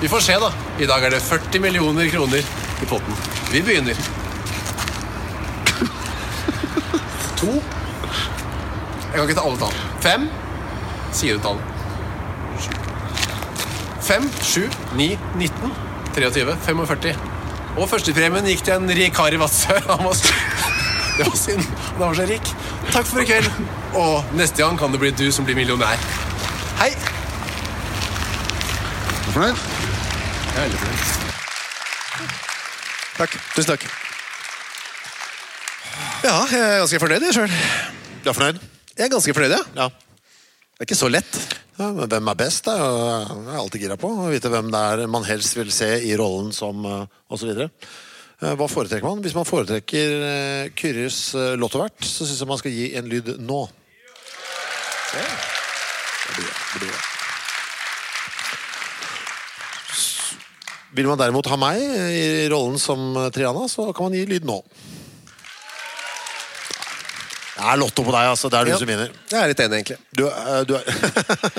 Vi får se, da. I dag er det 40 millioner kroner i potten. Vi begynner. To. Jeg kan ikke ta alle tall. Fem. Sier du tallet? 5, 7, 9, 19, 23, 45. Og førstepremien gikk til en rik kar i Vadsø. (laughs) Han var det var synd. Han var så rik. Takk for i kveld. Og neste gang kan det bli du som blir millionær. Hei. Er du fornøyd? Jeg er veldig fornøyd. Takk. Tusen takk. Ja, jeg er ganske fornøyd sjøl. Du er fornøyd? Jeg er ganske fornøyd, ja. Ja. Det er ikke så lett. Ja, men hvem er best? da? Jeg er alltid gira på å vite hvem det er man helst vil se i rollen som uh, osv. Hva foretrekker man? Hvis man foretrekker eh, Kyrres lottovert, så syns jeg man skal gi en lyd nå. Det blir det. Blir. Vil man derimot ha meg i rollen som eh, Triana, så kan man gi lyd nå. Det er lotto på deg, altså. Det er du Ja. som vinner. Jeg er litt enig, egentlig. Du, uh, du er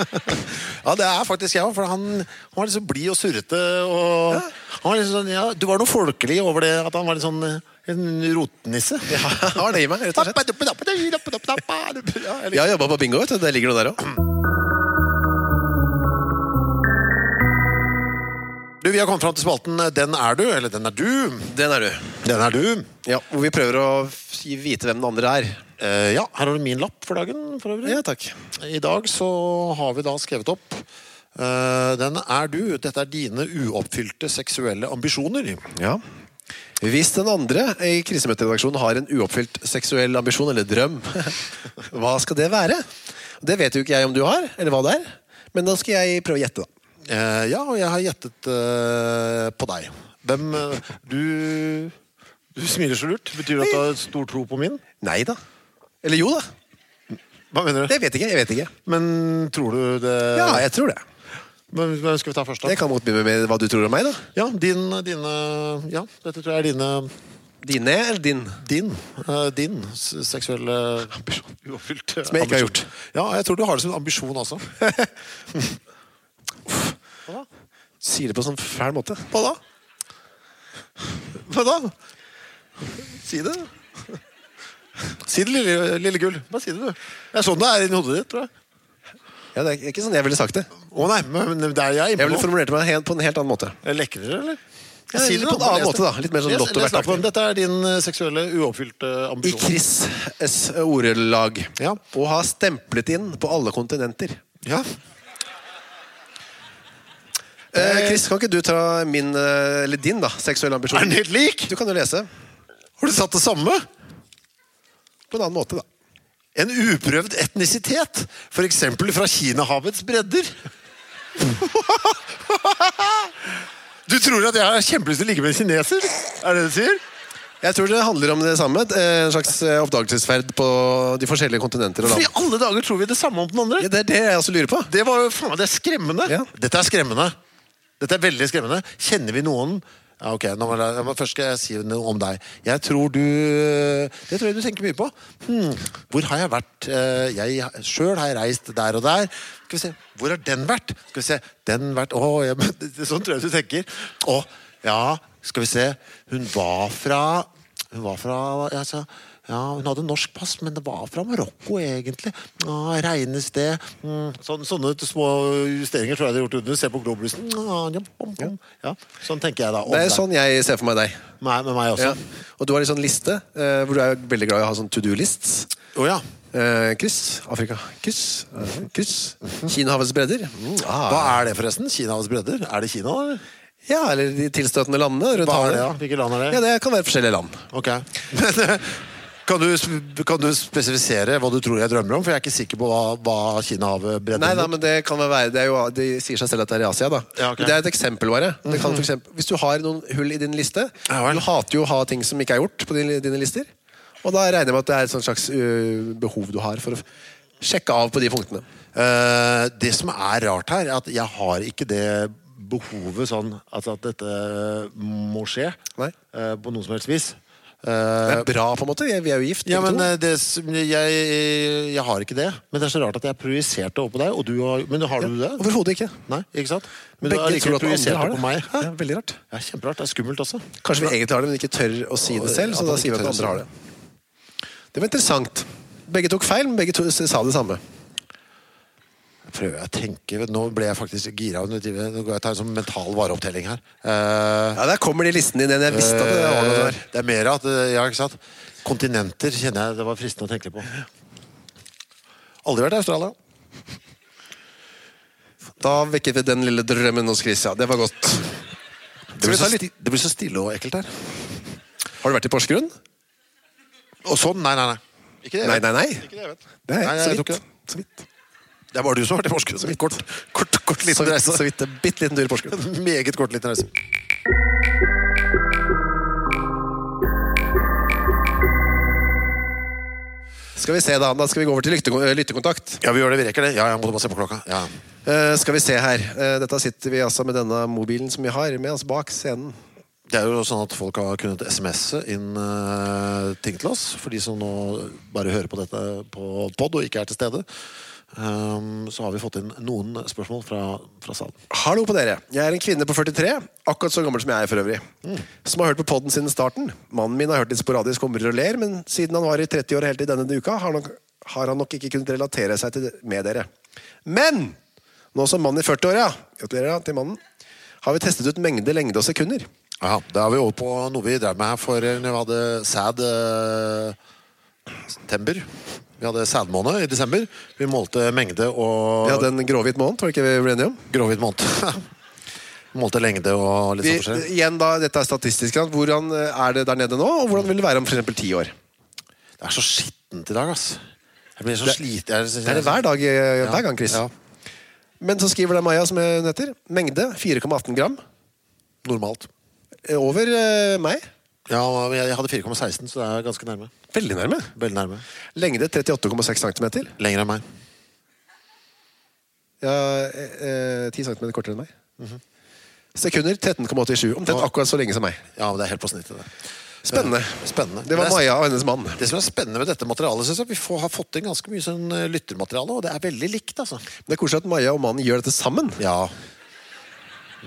(laughs) Ja, det er faktisk jeg òg, for han, han var så blid og surrete. Og han var litt sånn, ja, du var noe folkelig over det at han var litt sånn eh, en rotnisse. Ja, (laughs) jeg har det i meg, rett og slett. Ja, jeg Jeg har jobba på bingo, vet du. Det ligger noe der òg. Du, Vi har kommet fram til spalten eh, Den er du, eller Den er du. Den er du. Den er du. Ja, Hvor vi prøver å vite hvem den andre er. Eh, ja, her har du min lapp for dagen. for øvrig. Ja, takk. I dag så har vi da skrevet opp uh, Den er du. Dette er dine uoppfylte seksuelle ambisjoner. Ja. Hvis den andre i krisemøteredaksjonen har en uoppfylt seksuell ambisjon eller drøm, (laughs) hva skal det være? Det vet jo ikke jeg om du har, eller hva det er. Men da skal jeg prøve å gjette, da. Uh, ja, og jeg har gjettet på deg. Hvem Du Du smiler så lurt. Betyr det at du har stor tro på min? Nei da. Eller jo da. Hva mener du? Jeg vet ikke. jeg vet ikke. Men tror du det Ja, jeg tror det. Men, men skal vi ta først, da? Jeg kan motbegynne med hva du tror om meg, da. Ja, din, dine Ja, dette tror jeg er dine Dine eller din? Din. Uh, din seksuelle ambisjon. Uoppfylt. Som jeg ikke har gjort. Ja, jeg tror du har det som en ambisjon også. (laughs) Sier det på en sånn fæl måte. Hva da? Hva da? Si det. Si det, lille, lille gull. Bare si det, du. Det er sånn det er inni hodet ditt, tror jeg. Ja, Det er ikke sånn jeg ville sagt det. Å nei, men det er jeg Jeg ville formulert meg helt, på en helt annen måte. Er det Lekrere, eller? Ja, på en annen måte, da. Litt mer sånn Lotto les. Dette er din eh, seksuelle uoppfylte I ambisjon. Chris' S ordelag. Ja. Og har stemplet inn på alle kontinenter. Ja. Eh, Chris, kan ikke du ta min, eh, eller din, da, seksuelle Er ambisjon? den helt lik? Du kan jo lese. Har du satt det samme? På en annen måte, da. En uprøvd etnisitet, f.eks. fra Kinahavets bredder. Du tror at jeg har kjempelyst til å ligge med en kineser? Er det det du sier? Jeg tror det handler om det samme. eh, En slags eh, oppdagelsesferd på de forskjellige kontinenter og For i alle dager tror vi det samme om den andre. Ja, det er det jeg også lurer på. Det var jo faen det er skremmende. Ja. Dette er skremmende. Dette er veldig skremmende. Kjenner vi noen ok, nå må jeg, må- Først skal jeg si noe om deg. Jeg tror du Det tror jeg du tenker mye på. Hmm, hvor har jeg vært? Eh, Jeg sjøl har jeg reist der og der. Skal vi se, Hvor har den vært? Skal vi se, den vært Å, jeg, (laughs) Sånn tror jeg du tenker. Å, ja, skal vi se. Hun var fra Hun var fra altså, ja, Hun hadde norsk pass, men det var fra Marokko, egentlig. Ja, regnes det? Mm, sånne, sånne små justeringer tror jeg de har gjort under. Se på globusen. Ja, ja, sånn tenker jeg da. om Det er sånn jeg ser for meg deg. Meg, med meg også. Og du har en sånn liste eh, hvor du er veldig glad i å ha sånn to do-lists. Oh, ja. Eh, kryss. Afrika. Kryss. Eh, kryss. Kinahavets bredder. Mm, ah. Hva er det, forresten? Kinahavets bredder? Er det Kina, eller? Ja, eller de tilstøtende landene rundt er havet. det, ja? Hvilke land er det? Ja, det kan være forskjellige land. Ok. (laughs) Kan, du, kan du spesifisere hva du tror jeg drømmer om? For jeg er ikke sikker på hva, hva Kinahavet bredder Nei, men det kan vel være det er jo, De sier seg selv at det er i Asia, da. Ja, okay. Det er et eksempel, bare. Det kan for eksempel, hvis du har noen hull i din liste Ja. Du hater jo å ha ting som ikke er gjort på dine, dine lister. Og da regner jeg med at det er et slags uh, behov du har for å sjekke av på de punktene. Uh, det som er rart her, er at jeg har ikke det behovet sånn altså at dette må skje eh, på noe som helst vis. Det er bra, på en måte. Vi er jo gift. ja, men eh, det, jeg, jeg har ikke det. Men det er så rart at jeg projiserte over på deg. Og du har, men har du det? Overhodet ikke. Nei, ikke sant? Men du Begge har tror likevel projisert har det på meg. Hæ? Ja, veldig rart. Ja, kjemperart. Det er skummelt også. Kanskje vi egentlig har det, men ikke tør å si det selv. Så da sier vi at andre har det. Det var interessant. Begge tok feil, men begge to sa det samme. Prøver jeg å tenke Nå ble jeg faktisk gira. Nå går jeg og en sånn mental vareopptelling her. Uh, Ja, Der kommer de listene dine igjen. Jeg visste at det var noe der. Det er mer at eh, Ja, ikke sant? Kontinenter kjenner jeg det var fristende å tenke på. Aldri vært i Australia. Da vekket vi den lille drømmen hos Chris. Ja, det var godt. Det blir, så litt det blir så stille og ekkelt her. Har du vært i Porsgrunn? Og sånn? Nei, nei, nei. Ikke det jeg vet. nei, nei. Ikke det jeg vet. Det er Nei, så jeg. Så vidt. Det er bare du som har vært i Porsgrunn. Så vidt. Kort, kort, kort Så vidt, reise. så vidt. En bitte liten tur i Porsgrunn. Meget kort liten reise. Skal vi se, da. Da skal vi gå over til lyttekontakt. Ja, vi gjør det. Vi rekker det. Ja, jeg måtte bare se på klokka. Ja. Uh, skal vi se her. Uh, dette sitter vi altså med denne mobilen som vi har, med oss bak scenen. Det er jo sånn at folk har kunnet SMS-e inn uh, ting til oss. For de som nå bare hører på dette på pod og ikke er til stede. Um, så har vi fått inn noen spørsmål fra, fra salen. Hallo på dere. Jeg er en kvinne på 43, akkurat så gammel som jeg er for øvrig. Som har hørt på podden siden starten. Mannen min har hørt litt sporadisk om og ler, men siden han var i 30-åra helt til denne uka, har, nok, har han nok ikke kunnet relatere seg til med dere. Men nå som mann i 40-åra, gratulerer til mannen, har vi testet ut mengde, lengde og sekunder. Ja, Da er vi over på noe vi drev med her for når vi hadde sæd uh, september. Vi hadde sædmåned i desember. Vi målte mengde og Vi hadde en gråhvit måned, var det ikke vi ble enige om? gråhvit måned. (laughs) målte lengde og litt sånn forskjellig. igjen da, Dette er statistisk. Hvordan eh, er det der nede nå, og hvordan vil det være om eksempel ti år? Det er så skittent i dag, ass. Jeg blir så sliten. Det er det hver dag, eh, hver gang, Chris. Ja. Men så skriver det Maja, som hun heter, mengde 4,18 gram. Normalt. Eh, Over meg. Ja, men jeg hadde 4,16, så det er ganske nærme. Veldig nærme. Veldig nærme. Lengde 38,6 cm. Lenger enn meg. Ja, eh, eh, 10 cm kortere enn meg. Sekunder 13,87. Omtrent akkurat så lenge som meg. Ja, men det er helt på snittet. Det. Spennende. Spennende. Det var Men Maja og hennes mann. Det som er spennende med dette materialet, synes jeg, vi får, har fått inn ganske mye sånn eh, lyttermateriale, og det er veldig likt, altså. Det er koselig at Maja og mannen gjør dette sammen. Ja.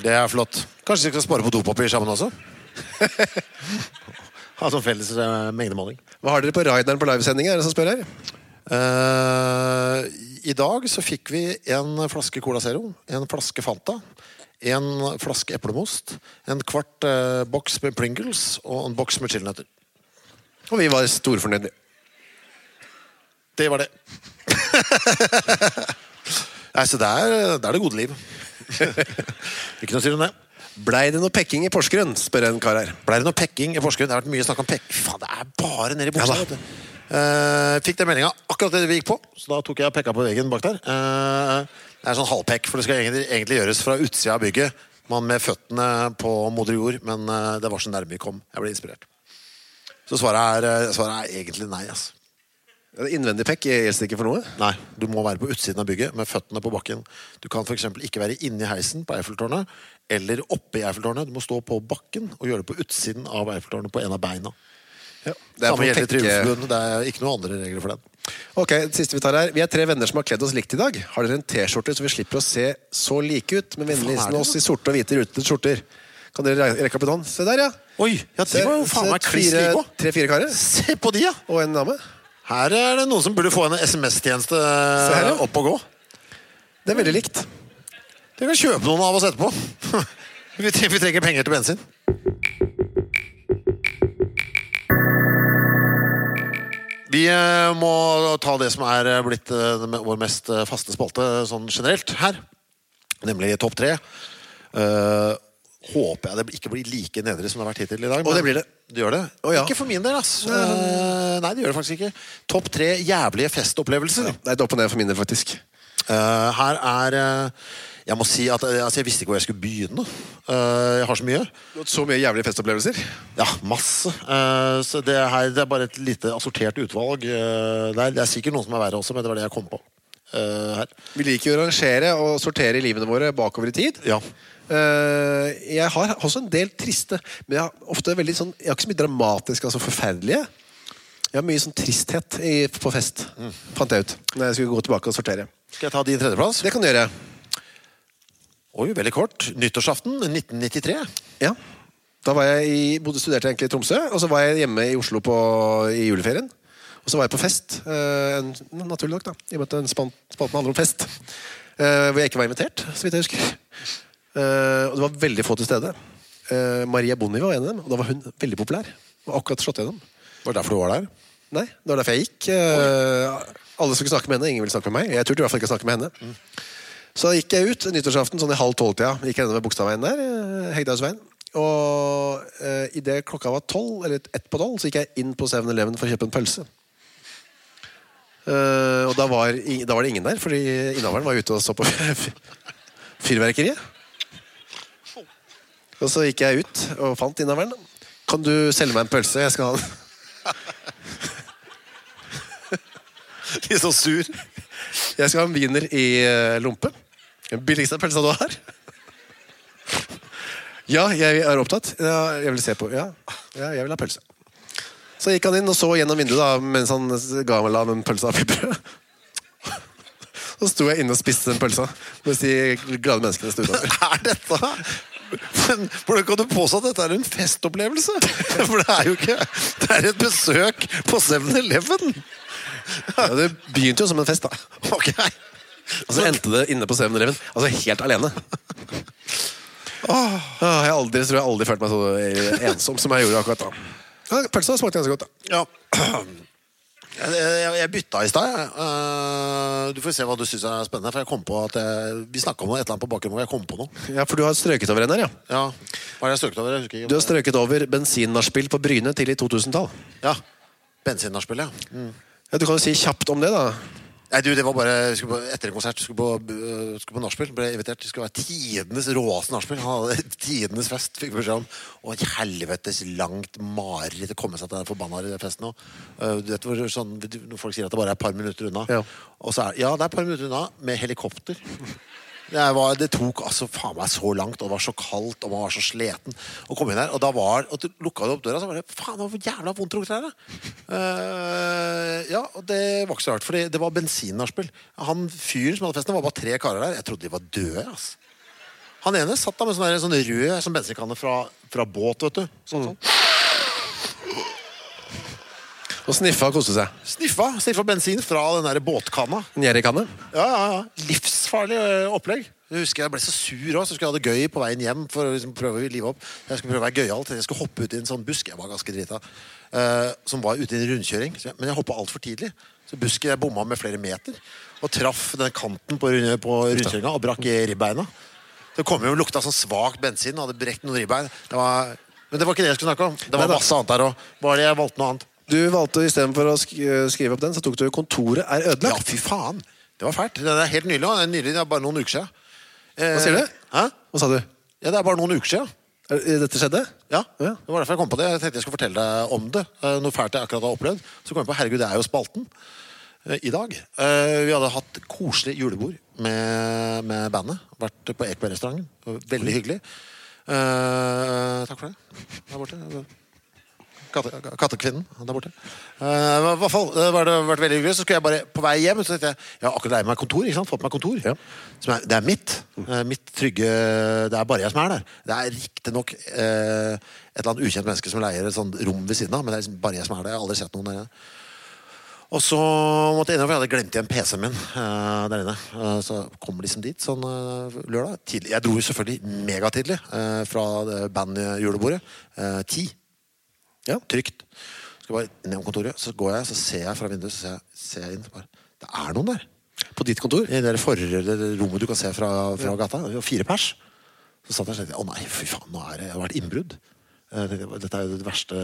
Det er flott. Kanskje vi skal spare på dopapir sammen også? (laughs) ha sånn felles uh, mengdemåling. Hva har dere på rideren på livesending? Er det som spør her? Eh, I dag så fikk vi en flaske Cola Zero, en flaske Fanta, en flaske eplemost, en kvart uh, boks med Pringles og en boks med chilinøtter. Og vi var storfornøyde. Det var det. (laughs) Nei, så det er, det er det gode liv. (laughs) Ikke noe å si om det. Blei det noe pekking i Porsgrunn? spør en kar her. Ble det noe pekking i Porsgrunn? Det har vært mye snakk om pekk. Faen, det er bare nede i buksa. Ja. Eh, fikk den meldinga akkurat det vi gikk på, så da tok jeg og pekka på veggen bak der. Uh, det er sånn halvpekk, for det skal egentlig, egentlig gjøres fra utsida av bygget. Man med føttene på moder jord, men uh, det var så nærme vi kom. Jeg ble inspirert. Så svaret er, svaret er egentlig nei. Altså. Innvendig pekk gjelder ikke for noe? Nei, Du må være på utsiden av bygget med føttene på bakken. Du kan f.eks. ikke være inni heisen på Eiffeltårnet eller oppe i Eiffeltårnet. Du må stå på bakken og gjøre det på utsiden av Eiffeltårnet på en av beina. Ja. Det er Samme gjelder Det er ikke noen andre regler for den. Ok, det siste Vi tar her Vi er tre venner som har kledd oss likt i dag. Har dere en T-skjorte så vi slipper å se så like ut? Med vennlig Hva faen hilsen det oss i sorte og hvite rutete skjorter. Kan dere re- rekke opp en hånd? Se der, ja. Oi, ja, de var jo faen meg kliss like òg. Tre-fire karer Se på de, ja! og en dame. Her er det noen som burde få en SMS-tjeneste ja. opp og gå. Det er veldig likt. Dere kan kjøpe noen av oss etterpå. (laughs) vi, tre- vi trenger penger til bensin. Vi eh, må ta det som er eh, blitt eh, vår mest faste spalte sånn generelt her. Nemlig topp tre. Håper jeg det ikke blir like nedre som det har vært hittil i dag. Og det blir det. Det gjør det? Oh, ja. Ikke for min del, ass. Uh, nei, det gjør det faktisk ikke. Topp tre jævlige festopplevelser. Det er opp og ned for min del, faktisk. Uh, her er uh, Jeg må si at altså, jeg visste ikke hvor jeg skulle begynne. Jeg har så mye. Du har hatt Så mye jævlige festopplevelser. Ja, masse. Så det, her, det er bare et lite assortert utvalg. Det, er, det er sikkert noen som er verre også, men det var det jeg kom på. Uh, her. Vi liker å rangere og sortere livene våre bakover i tid. Ja. Eh, jeg har også en del triste, men jeg har ofte veldig sånn Jeg har ikke så mye dramatisk, altså forferdelige. Jeg har mye sånn tristhet i, på fest, fant jeg ut. Når jeg skulle gå tilbake og sortere. Skal jeg ta din tredjeplass? Det kan du gjøre. Oi, veldig kort. Nyttårsaften 1993. Ja. Da var jeg i, bodde studerte egentlig i Tromsø, og så var jeg hjemme i Oslo på, i juleferien. Og så var jeg på fest. eh, naturlig nok, da. I og med at spalten handler om fest. eh, hvor jeg ikke var invitert, så vidt jeg husker. Eh, og det var veldig få til stede. Eh, Maria Bonnevie var en av dem, og da var hun veldig populær. Og akkurat slått gjennom. Var det derfor du var der? Nei, det var derfor jeg gikk. Eh, alle skulle snakke med henne, ingen ville snakke med meg. Jeg turte i hvert fall ikke å snakke med henne. Så da gikk jeg ut nyttårsaften sånn i halv tolv-tida. Gikk nedover Bogstadveien der. eh, Og eh, idet klokka var tolv, eller ett på tolv, så gikk jeg inn på 7-Eleven for å kjøpe en pølse. Eh, og da var, da var det ingen der, fordi innehaveren var ute og så på (laughs) fyrverkeriet. Og så gikk jeg ut og fant innehaveren. Kan du selge meg en pølse? Jeg skal ha den. (laughs) Litt så sur. Jeg skal ha en wiener i eh, lompe. Den billigste pølsa du har. Ja, jeg er opptatt. Ja, jeg vil se på. Ja, ja jeg vil ha pølse. Så gikk han inn og så gjennom vinduet da, mens han ga meg la den pølsa oppi brød. (laughs) Så sto jeg inne og spiste den pølsa mens de glade menneskene sto utover. (laughs) er dette Men Hvordan kan du påstå at dette er en festopplevelse? (laughs) For det er jo ikke Det er et besøk på 7-Eleven. Ja, det begynte jo som en fest, da. Ok. Og så endte det inne på 7-Eleven. Altså helt alene. Åh, jeg aldri, tror jeg aldri følt meg så ensom som jeg gjorde akkurat da. Ja, Pølsa smakte ganske godt, da. Ja. Jeg, bytta i stad. Eh, du får se hva du syns er spennende. For jeg kom på at jeg, Vi snakka om noe, et eller annet på bakrommet, og jeg kom på noe. Ja, For du har strøket over en her, ja. Ja, Hva er det jeg strøket over? Jeg husker ikke. Du har strøket over bensinnachspiel på Bryne tidlig 2000-tall. Ja. Bensinnachspiel, ja. Mm. Ja, du kan jo si kjapt om det, da. Nei, du, det var bare på, Etter en konsert skulle på, øh, skulle på nachspiel. Ble invitert. Det skulle være tidenes råeste nachspiel. (laughs) Tidenes fest, fikk beskjed om. Og et helvetes langt mareritt å komme seg til den forbanna festen òg. vet hvor sånn, folk sier at det bare er et par minutter unna. Ja. Og så er, ja, det er et par minutter unna med helikopter. Det, var, det tok altså faen meg så langt, og det var så kaldt, og man var så sliten. Og kom inn her, og da var Og du lukka du opp døra, så var det faen, det var jævla vondt å lukte her. Eh, ja, og det var ikke så rart, fordi det var bensinnachspiel. Han fyren som hadde festen, var bare tre karer der. Jeg trodde de var døde. ass. Han ene satt da med sånn, sånn rød som bensinkanne fra, fra båt, vet du. Sånn, sånn. Og sniffa og koste seg. Sniffa, sniffa bensin fra den der båtkanna. Njerikanne. Ja, ja, ja. Livsfarlig opplegg. Jeg husker jeg ble så sur også, så skulle jeg ha det gøy på veien hjem. for å liksom prøve å live opp. Jeg skulle prøve å være gøyal. Jeg skulle hoppe ut i en sånn busk. Jeg var ganske drita. Uh, som var ute i en rundkjøring. Men jeg hoppa altfor tidlig. Så busken jeg bomma med flere meter. Og traff den kanten på, på rundkjøringa og brakk ribbeina. Det kom jo lukta sånn svak bensin og hadde brekt noen ribbein. Det var, men det var ikke det jeg skulle snakke om. Det var masse annet der òg. Bare jeg valgte noe annet. Du valgte istedenfor å skrive opp den, så tok du 'Kontoret er ødelagt'. Ja, fy faen. Det var fælt. Det er helt nylig. Det er nylig, det er bare noen uker siden. Eh, Hva sier du? Hæ? Hva sa du? Ja, det er bare noen uker siden. Dette skjedde? Ja, det var derfor jeg kom på det. Jeg tenkte jeg skulle fortelle deg om det. Eh, Noe fælt jeg akkurat har opplevd. Så kom jeg på herregud, det er jo spalten eh, i dag. Eh, Vi hadde hatt koselig julebord med, med bandet. Vært på Ekeberg-restauranten. Veldig hyggelig. Uh, takk for det. Der borte. Katte, kattekvinnen der borte. Uh, I hvert fall, det var det vært veldig hyggelig. Så skulle jeg bare på vei hjem så tenkte jeg, jeg har akkurat leid meg kontor. ikke sant? Fått meg kontor. Ja. Som er, det er mitt. Uh, mitt trygge Det er bare jeg som er der. Det er riktignok uh, et eller annet ukjent menneske som leier et sånt rom ved siden av, men det er liksom bare jeg som er der. Jeg har aldri sett noen der inne. Og så måtte jeg innom, for jeg hadde glemt igjen PC-en min uh, der inne. Uh, så kom liksom dit sånn uh, lørdag. Tidlig. Jeg dro jo selvfølgelig megatidlig fra det bandjulebordet. Ti. Ja. Trygt. Skal bare ned om kontoret, så går jeg, så ser jeg fra vinduet, så ser jeg, ser jeg inn. Bare, det er noen der. På ditt kontor? I det forrige det rommet du kan se fra, fra gata. Det var fire pers. Så satt jeg og tenkte å nei, fy faen, nå er det, det har vært innbrudd. Eh, Dette er jo det verste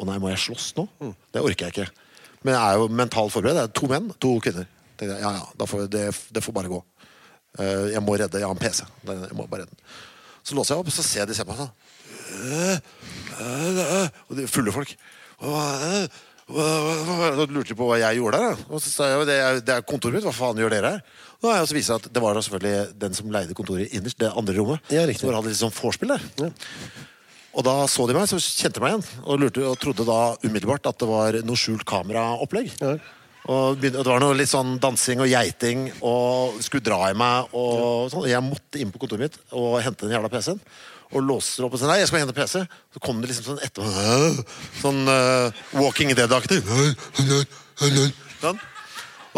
Å nei, må jeg slåss nå? Det orker jeg ikke. Men jeg er jo mentalt forberedt. Det er to menn, to kvinner. Jeg, ja, ja, får, det, det får bare gå. Eh, Jeg må redde Jeg har en PC. Jeg må bare redde den. Så låser jeg opp, så ser jeg de ser på meg sånn. Og de fulle folk. Så lurte de på hva jeg gjorde der. Og så sa jeg det er, det er kontoret mitt. Hva faen gjør dere her? Og så viser også vist at det var da selvfølgelig den som leide kontoret innerst, det andre rommet. Ja, riktig. Hvor hadde litt sånn vorspiel der. Og da så de meg, så kjente de meg igjen. Og, lurte, og trodde da umiddelbart at det var noe skjult kameraopplegg. Ja. Og det var noe litt sånn dansing og geiting og skulle dra i meg. Og sånn. Jeg måtte inn på kontoret mitt og hente den jævla PC-en. Og låser opp og sier nei, jeg skal hente PC. Så kom det liksom sånn etter (laughs) Sånn uh, Walking Dead-aktig. Sånn.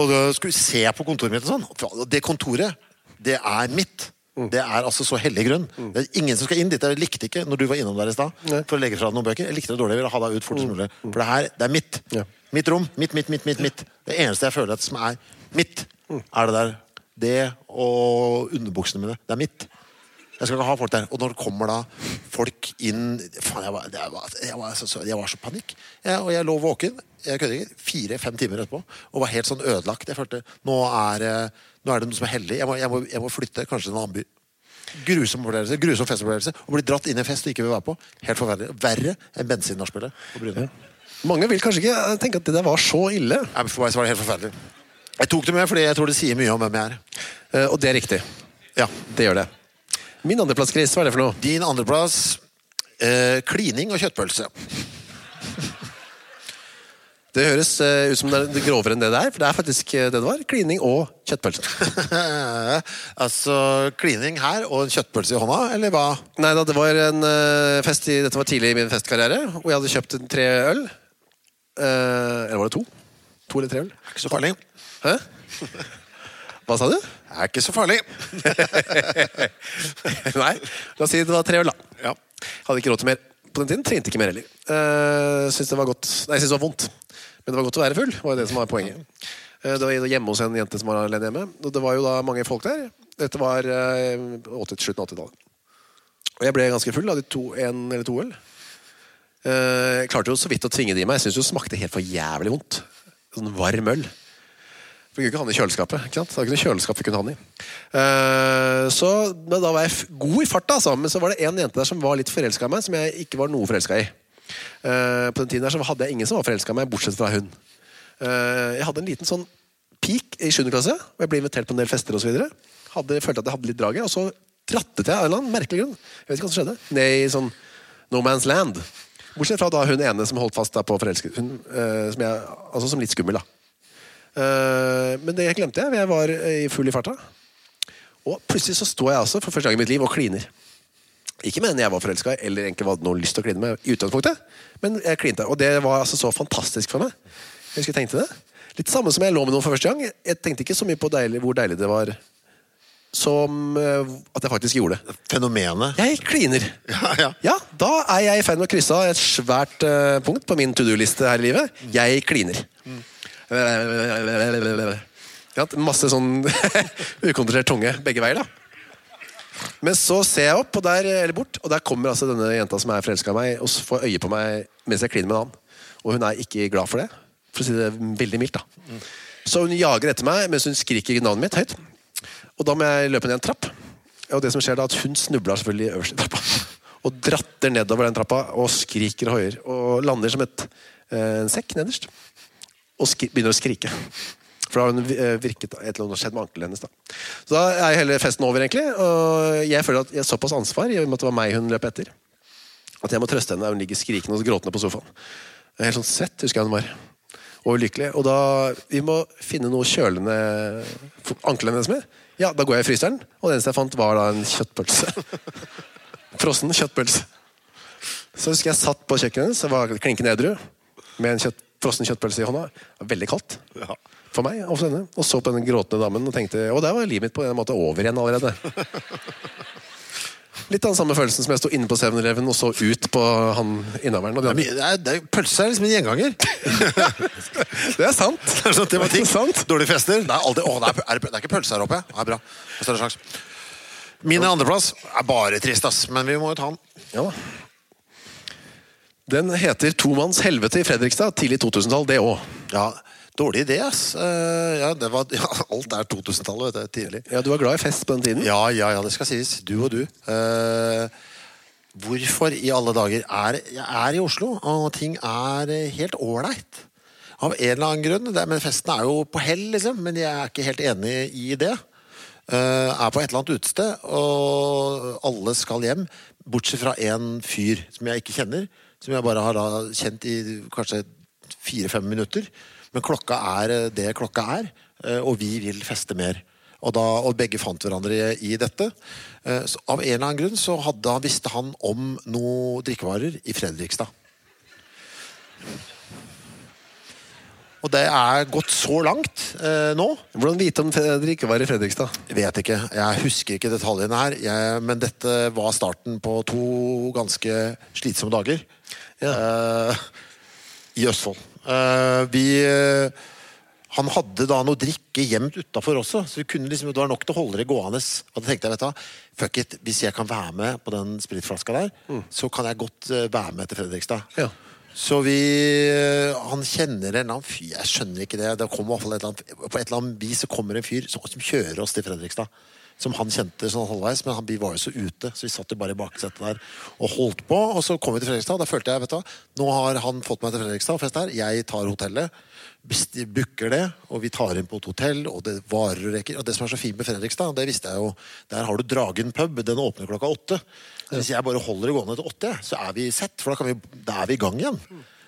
Og da skulle vi se på kontoret mitt og sånn. Det kontoret, det er mitt. Det er altså så hellig grunn. Det er ingen som skal inn dit. Jeg likte ikke når du var innom der i stad for å legge fra deg noen bøker. Jeg likte det dårlig. Jeg ville ha deg ut fortest mulig. For det her, det er mitt. Ja. Mitt rom. Mitt, mitt, mitt, mitt. mitt. Det eneste jeg føler at som er mitt, er det der. Det og underbuksene mine. Det er mitt. Jeg skal ikke ha folk der. Og når kommer da folk inn Faen, jeg var, jeg var, jeg var, så, jeg var så panikk. Jeg, og jeg lå våken jeg kødder ikke, fire-fem timer etterpå og var helt sånn ødelagt. Jeg følte nå er, det- nå er det noe som er hellig. Jeg må, må, må flytte kanskje til en annen by. Grusom opplevelse, grusom festopplevelse. Å bli dratt inn i en fest du ikke vil være på. Helt forferdelig. Verre enn bensinnachspielet på Bryne. Mange vil kanskje ikke eh, tenke at det der var så ille. Nei, For meg så var det helt forferdelig. Jeg tok det med fordi jeg tror det sier mye om hvem jeg er. Uh, Og det er riktig. Ja. Det gjør det. Min andreplass, Chris, hva er det for noe? Din andreplass eh, klining og kjøttpølse. Det høres eh, ut som det er grovere enn det det er, for det er faktisk eh, det det var. Klining og kjøttpølse. (laughs) altså klining her og en kjøttpølse i hånda, eller hva? Nei da, det var en eh, fest i, Dette var tidlig i min festkarriere, hvor jeg hadde kjøpt en tre øl. Eh, eller var det to? To eller tre øl? Ikke så farlig. Hæ? (laughs) Hva sa du? Det er ikke så farlig. (laughs) Nei, la oss si det var tre øl, da. Ja. Hadde ikke råd til mer. På den tiden trente ikke mer heller. Uh, syns det var godt Nei, jeg syns det var vondt. Men det var godt å være full, var det som var poenget. Uh, det var hjemme hos en jente som var alene hjemme. Og det var jo da mange folk der. Dette var uh, 80, slutten av 80-tallet. Og jeg ble ganske full av de to, en eller to øl. Uh, klarte jo så vidt å tvinge det i meg. Jeg syns det smakte helt for jævlig vondt. Sånn varm øl. Vi kunne ikke ha den i kjøleskapet. ikke sant? Det var ikke noe kjøleskap vi kunne ha den i. Uh, så, men Da var jeg god i farta, altså. Men så var det en jente der som var litt forelska i meg, som jeg ikke var noe forelska i. Uh, på den tiden der så hadde jeg ingen som var forelska i meg, bortsett fra hun. Uh, jeg hadde en liten sånn peak i 7. klasse, og jeg ble invitert på en del fester osv. Følte at jeg hadde litt draget, og så trattet jeg av en eller annen merkelig grunn. Jeg vet ikke hva som skjedde. Ned i sånn no man's land. Bortsett fra da hun ene som holdt fast på forelsket. Hun, som, jeg, altså som litt skummel, da. Eh, men det glemte jeg. Jeg var i full i farta. Og plutselig så står jeg altså for første gang i mitt liv og kliner. Ikke med en jeg var forelska eller egentlig hadde noe lyst til å kline med, i utgangspunktet, men jeg klinte. Og det var altså så fantastisk for meg. Jeg husker jeg tenkte det. Litt samme som jeg lå med noen for første gang. Jeg tenkte ikke så mye på deilig, hvor deilig det var, som eh, at jeg faktisk gjorde det. Fenomenet. Jeg kliner. (laughs) Ja, ja. Ja, da er jeg i ferd med å krysse av et svært uh, punkt på min to do-liste her i livet. Jeg kliner. Ja, masse sånn (laughs) ukontrollert tunge begge veier, da. Men så ser jeg opp, og der, eller bort, og der kommer altså denne jenta som er forelska i meg, og får øye på meg mens jeg kliner med en annen. Og hun er ikke glad for det. For å si det veldig mildt, da. Så hun jager etter meg mens hun skriker navnet mitt høyt. Og da må jeg løpe ned en trapp. Og det som skjer da, at hun snubler selvfølgelig i trappa. og dratter nedover den trappa og skriker hoier. Og lander som et, eh, en sekk nederst. Og begynner å skrike. For da har hun eh, virket et eller annet skjedd med ankelen hennes. Da. Så da er hele festen over, egentlig. Og jeg føler at jeg har såpass ansvar i og med at det var meg hun løp etter. At jeg må trøste henne der hun ligger skrikende og gråtende på sofaen. Helt sånn svett, husker jeg hun var. Og ulykkelig. Og da Vi må finne noe kjølende ankelen hennes med. Ja, da går jeg i fryseren, og det eneste jeg fant, var da en kjøttpølse. (laughs) Frossen kjøttpølse. Så husker jeg satt på kjøkkenet hennes, og var klinkende edru, med en kjøtt, frossen kjøttpølse i hånda. Det Veldig kaldt Ja. for meg og for henne. Og så på den gråtende damen og tenkte Og der var livet mitt på en måte over igjen allerede. (laughs) Litt av den samme følelsen som jeg sto inne på 7-Eleven og så ut på han innehaveren. Og de andre. mye- det det pølse er liksom en gjenganger. (laughs) Det er sant! Det er sånn tematikk. Sant. Dårlige fester. Det er, aldri, å, det, er, det- det er ikke pølse her oppe. Det er bra. Det er større slags. Min andreplass er bare trist, ass. Men vi må jo ta den. Ja da. Den heter Tomanns helvete i Fredrikstad, tidlig 2000-tall, det òg. Ja, Dårlig idé, ass. Eh, ja, det var, (laughs) ja, alt er 2000-tallet, vet du. Tidlig. Ja, du var glad i fest på den tiden? Ja, ja, ja, det skal sies. Du og du. Uh, hvorfor i alle dager er Jeg er i Oslo, og ting er helt ålreit. Av en eller annen grunn. Det, men festen er jo på hell, liksom. Men jeg er ikke helt enig i det. Uh, er på et eller annet utested, og alle skal hjem. Bortsett fra en fyr som jeg ikke kjenner. Som jeg bare har kjent i kanskje fire-fem minutter. Men klokka er eh, det klokka er, eh, og vi vil feste mer. Og, da, og begge fant hverandre i, i dette. Eh, Så av en eller annen grunn så hadde, visste han om noe drikkevarer i Fredrikstad. Og det er gått så langt eh, nå. Hvordan vite om det ikke var i Fredrikstad? Vet ikke. Jeg husker ikke detaljene her. Jeg, men dette var starten på to ganske slitsomme dager eh, i Østfold. Eh, vi eh, Han hadde da noe drikke gjemt utafor også, så vi kunne liksom, det var nok til å holde det gående. Og da tenkte jeg, vet du fuck it, hvis jeg kan være med på den spritflaska der, så kan jeg godt være med til Fredrikstad. Ja. Så vi Han kjenner en eller annen fyr Jeg skjønner ikke det. det kommer i hvert fall et eller annet, på et eller annet vis så kommer en fyr som, som kjører oss til Fredrikstad. Som han kjente sånn halvveis, men han, vi var jo så ute, så vi satt jo bare i baksetet der og holdt på. Og så kom vi til Fredrikstad, og da følte jeg vet du nå har han fått meg til Fredrikstad fest her. Jeg tar hotellet, booker det, og vi tar inn på et hotell, og det varer og reker. Og det som er så fint med Fredrikstad, det visste jeg jo, der har du Dragen pub, den åpner klokka åtte. Hvis jeg bare holder det gående til åtte, så er vi sett, for da, vi, da er vi i gang igjen.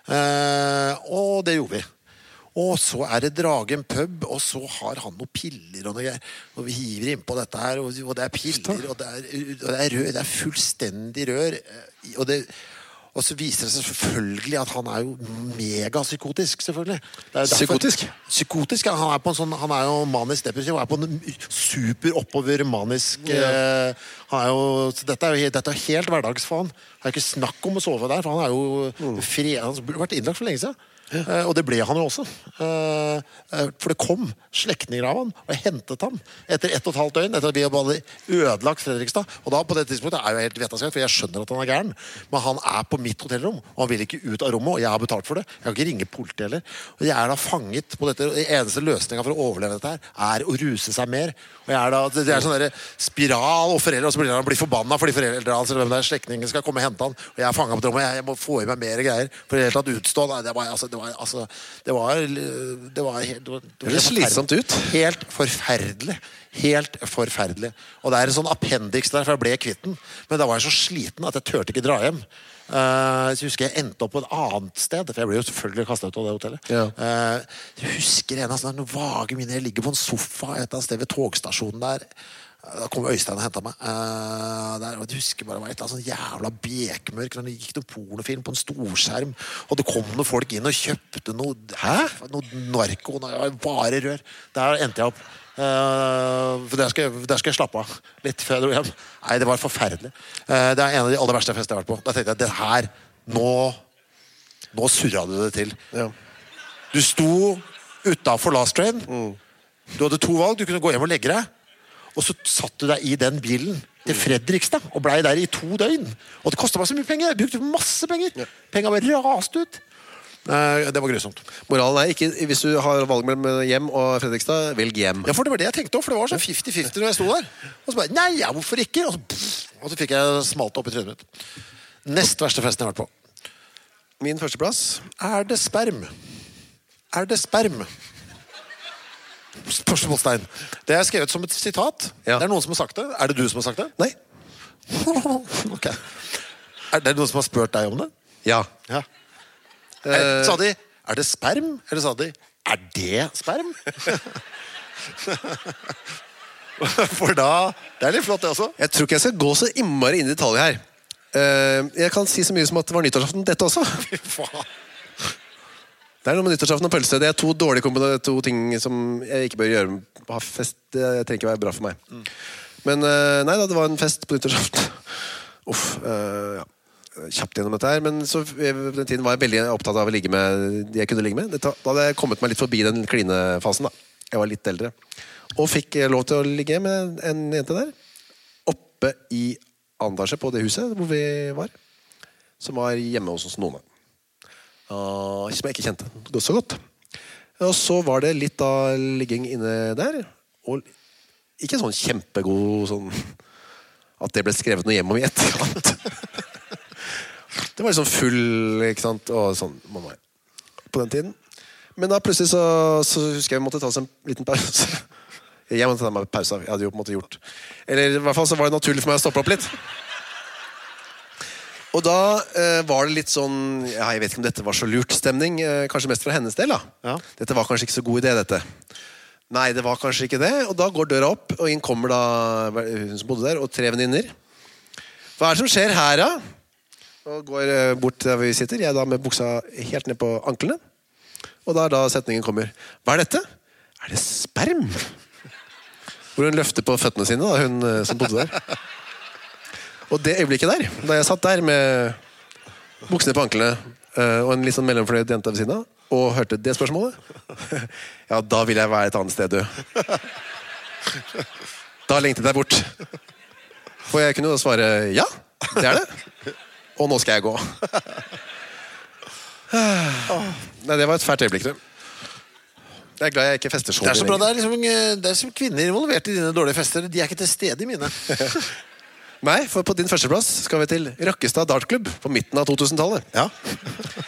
Eh, og det gjorde vi. Og så er det Dragen pub, og så har han noen piller og noe greier. Og vi hiver innpå dette her, og, og det er piller, og det er, og det er rør. Det er fullstendig rør. eh, Og, det, og så viser det seg selvfølgelig at han er jo megapsykotisk, selvfølgelig. Det er derfor- Psykotisk? Psykotisk, ja. Han er, på en sånn, han er jo manisk depressiv. Han er på en super oppover manisk eh, han er jo, dette, er jo, dette er helt hverdags for han. Det er ikke snakk om å sove der, for han er jo fred, han burde vært innlagt for lenge siden. Eh, og det ble han jo også. Eh, eh, for det kom slektninger av han og hentet ham etter ett og et halvt døgn. Etter at vi hadde ødelagt Fredrikstad. Og da på det tidspunktet er jo helt vettaskrevet, for jeg skjønner at han er gæren. Men han er på mitt hotellrom, og han vil ikke ut av rommet. Og jeg har betalt for det. Jeg kan ikke ringe politiet heller. Og jeg er da fanget på dette. Den eneste løsninga for å overleve dette her, er å ruse seg mer. Og jeg er da, Det er sånn spiral, og foreldre og så blir han blir forbanna fordi foreldre hans hvem det er, slektningen skal komme og hente han. Og jeg er fanga på et rom, jeg, jeg må få i meg mer greier for i det hele tatt utstå. Nei, det var, altså, det var, altså, det var, det var helt det det slitsomt ut. Helt forferdelig. Helt forferdelig. Og det er en sånn appendix der, for jeg ble kvitt den. Men da var jeg så sliten at jeg turte ikke dra hjem. Uh, så husker jeg endte opp på et annet sted, for jeg ble jo selvfølgelig kasta ut av det hotellet. Ja. Uh, jeg husker en av sånne vage minner. Jeg ligger på en sofa et eller annet sted ved togstasjonen der. Da kom Øystein og henta meg. Uh, der, jeg husker bare det var et sånn jævla bekmørk. Det gikk noe pornofilm på en storskjerm, og det kom noen folk inn og kjøpte noe Hæ? Noe narko. Noe, bare rør. Der endte jeg opp. Uh, for der skal, jeg, der skal jeg slappe av litt før jeg dro hjem. Nei, det var forferdelig. Uh, det er en av de aller verste festene jeg har vært på. Da tenkte jeg det her Nå Nå surra du det til. Ja. Du sto utafor Last Train. Du hadde to valg. Du kunne gå hjem og legge deg. Og så satt du deg i den bilen til Fredrikstad og blei der i to døgn. Og det kosta meg så mye penger! Jeg brukte masse penger. Penga bare raste ut. Det var grusomt. Moralen er ikke hvis du har valg mellom hjem og Fredrikstad, velg hjem. Ja, for det var det jeg tenkte også, for det var sånn 50-50 når jeg sto der. Og så bare Nei, ja, hvorfor ikke? Og så, pff, og så fikk jeg smalt opp i trynet mitt. Nest verste festen jeg har vært på. Min førsteplass Er det sperm? Er det sperm? Spørsmålstegn. Det er skrevet som et sitat. Ja. Det er noen som har sagt det. Er det du som har sagt det? Nei. (laughs) ok. Er det noen som har spurt deg om det? Ja. Ja. Eh, sa de 'er det sperm', eller sa de 'er det sperm'? (laughs) For da Det er litt flott, det også. Jeg tror ikke jeg skal gå så innmari inn i detalj her. Eh, jeg kan si så mye som at det var nyttårsaften, dette også. (laughs) Fy faen. Det er noe med nyttårsaften og pølse. Det er to dårlige to ting som jeg ikke bør gjøre. Ha fest det trenger ikke være bra for meg. Men eh, nei da, det var en fest på nyttårsaften. (laughs) Uff. Uh, ja. Kjapt gjennom dette her. Men så eh, på den tiden var jeg veldig opptatt av å ligge med de jeg kunne ligge med. Dette, da hadde jeg kommet meg litt forbi den klinefasen. da. Jeg var litt eldre. Og fikk lov til å ligge med en jente der. Oppe i andasje på det huset hvor vi var. Som var hjemme hos oss noen. Ah, som jeg ikke kjente godt- så godt. Og så var det litt av ligging inne der. Og ikke sånn kjempegod sånn At det ble skrevet noe hjem om i etterkant. det var liksom full, ikke sant, og sånn man var på den tiden. Men da plutselig så, så husker jeg vi måtte ta oss en liten pause. Jeg måtte ta meg pause. Jeg hadde jo på en måte gjort Eller i hvert fall så var det naturlig for meg å stoppe opp litt. Og da eh, var det litt sånn ja, Jeg vet ikke om dette var så lurt stemning. Eh, kanskje mest fra hennes del. da Ja. Dette var kanskje ikke så god idé, dette. Nei, det var kanskje ikke det. Og da går døra opp, og inn kommer da hun som bodde der, og tre venninner. Hva er det som skjer her, da? Og går eh, bort der vi sitter. Jeg da med buksa helt ned på anklene. Og da er da setningen kommer. Hva er dette? Er det sperm? Hvor hun løfter på føttene sine, da, hun eh, som bodde der. (laughs) Og det øyeblikket der, da jeg satt der med buksene på anklene eh, og en litt sånn mellomfløyd jente ved siden av, og hørte det spørsmålet, (laughs) ja, da vil jeg være et annet sted, du. Da lengtet jeg bort. For jeg kunne jo svare ja, det er det. Og nå skal jeg gå. (sighs) Nei, det var et fælt øyeblikk, det. Jeg er glad jeg ikke fester så Det er så bra. Det er, liksom, det er som kvinner involvert i dine dårlige fester. De er ikke til stede i mine. (laughs) Nei, for på din førsteplass skal vi til Rakkestad dartklubb på midten av 2000-tallet. Ja.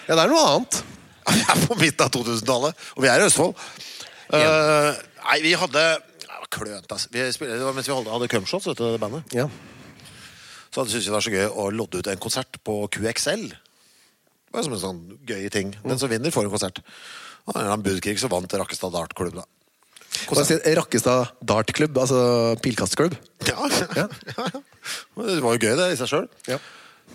Ja, det er noe annet. Vi er på midten av 2000-tallet, og vi er i Østfold. Uh, nei, vi hadde det var Klønt, altså. Vi spilte, det var mens vi hadde, hadde Cumshots, du, bandet. Ja. Så hadde syntes vi det var så gøy å lodde ut en konsert på QXL. Det var som en sånn gøy ting. Den som vinner, får en konsert. Og en eller annen budkrig så vant Rakkestad Dartklubb, da. Hva Rakkestad dartklubb, altså pilkastklubb? Ja, ja, (laughs) ja. Det var jo gøy, det, i seg sjøl. Ja.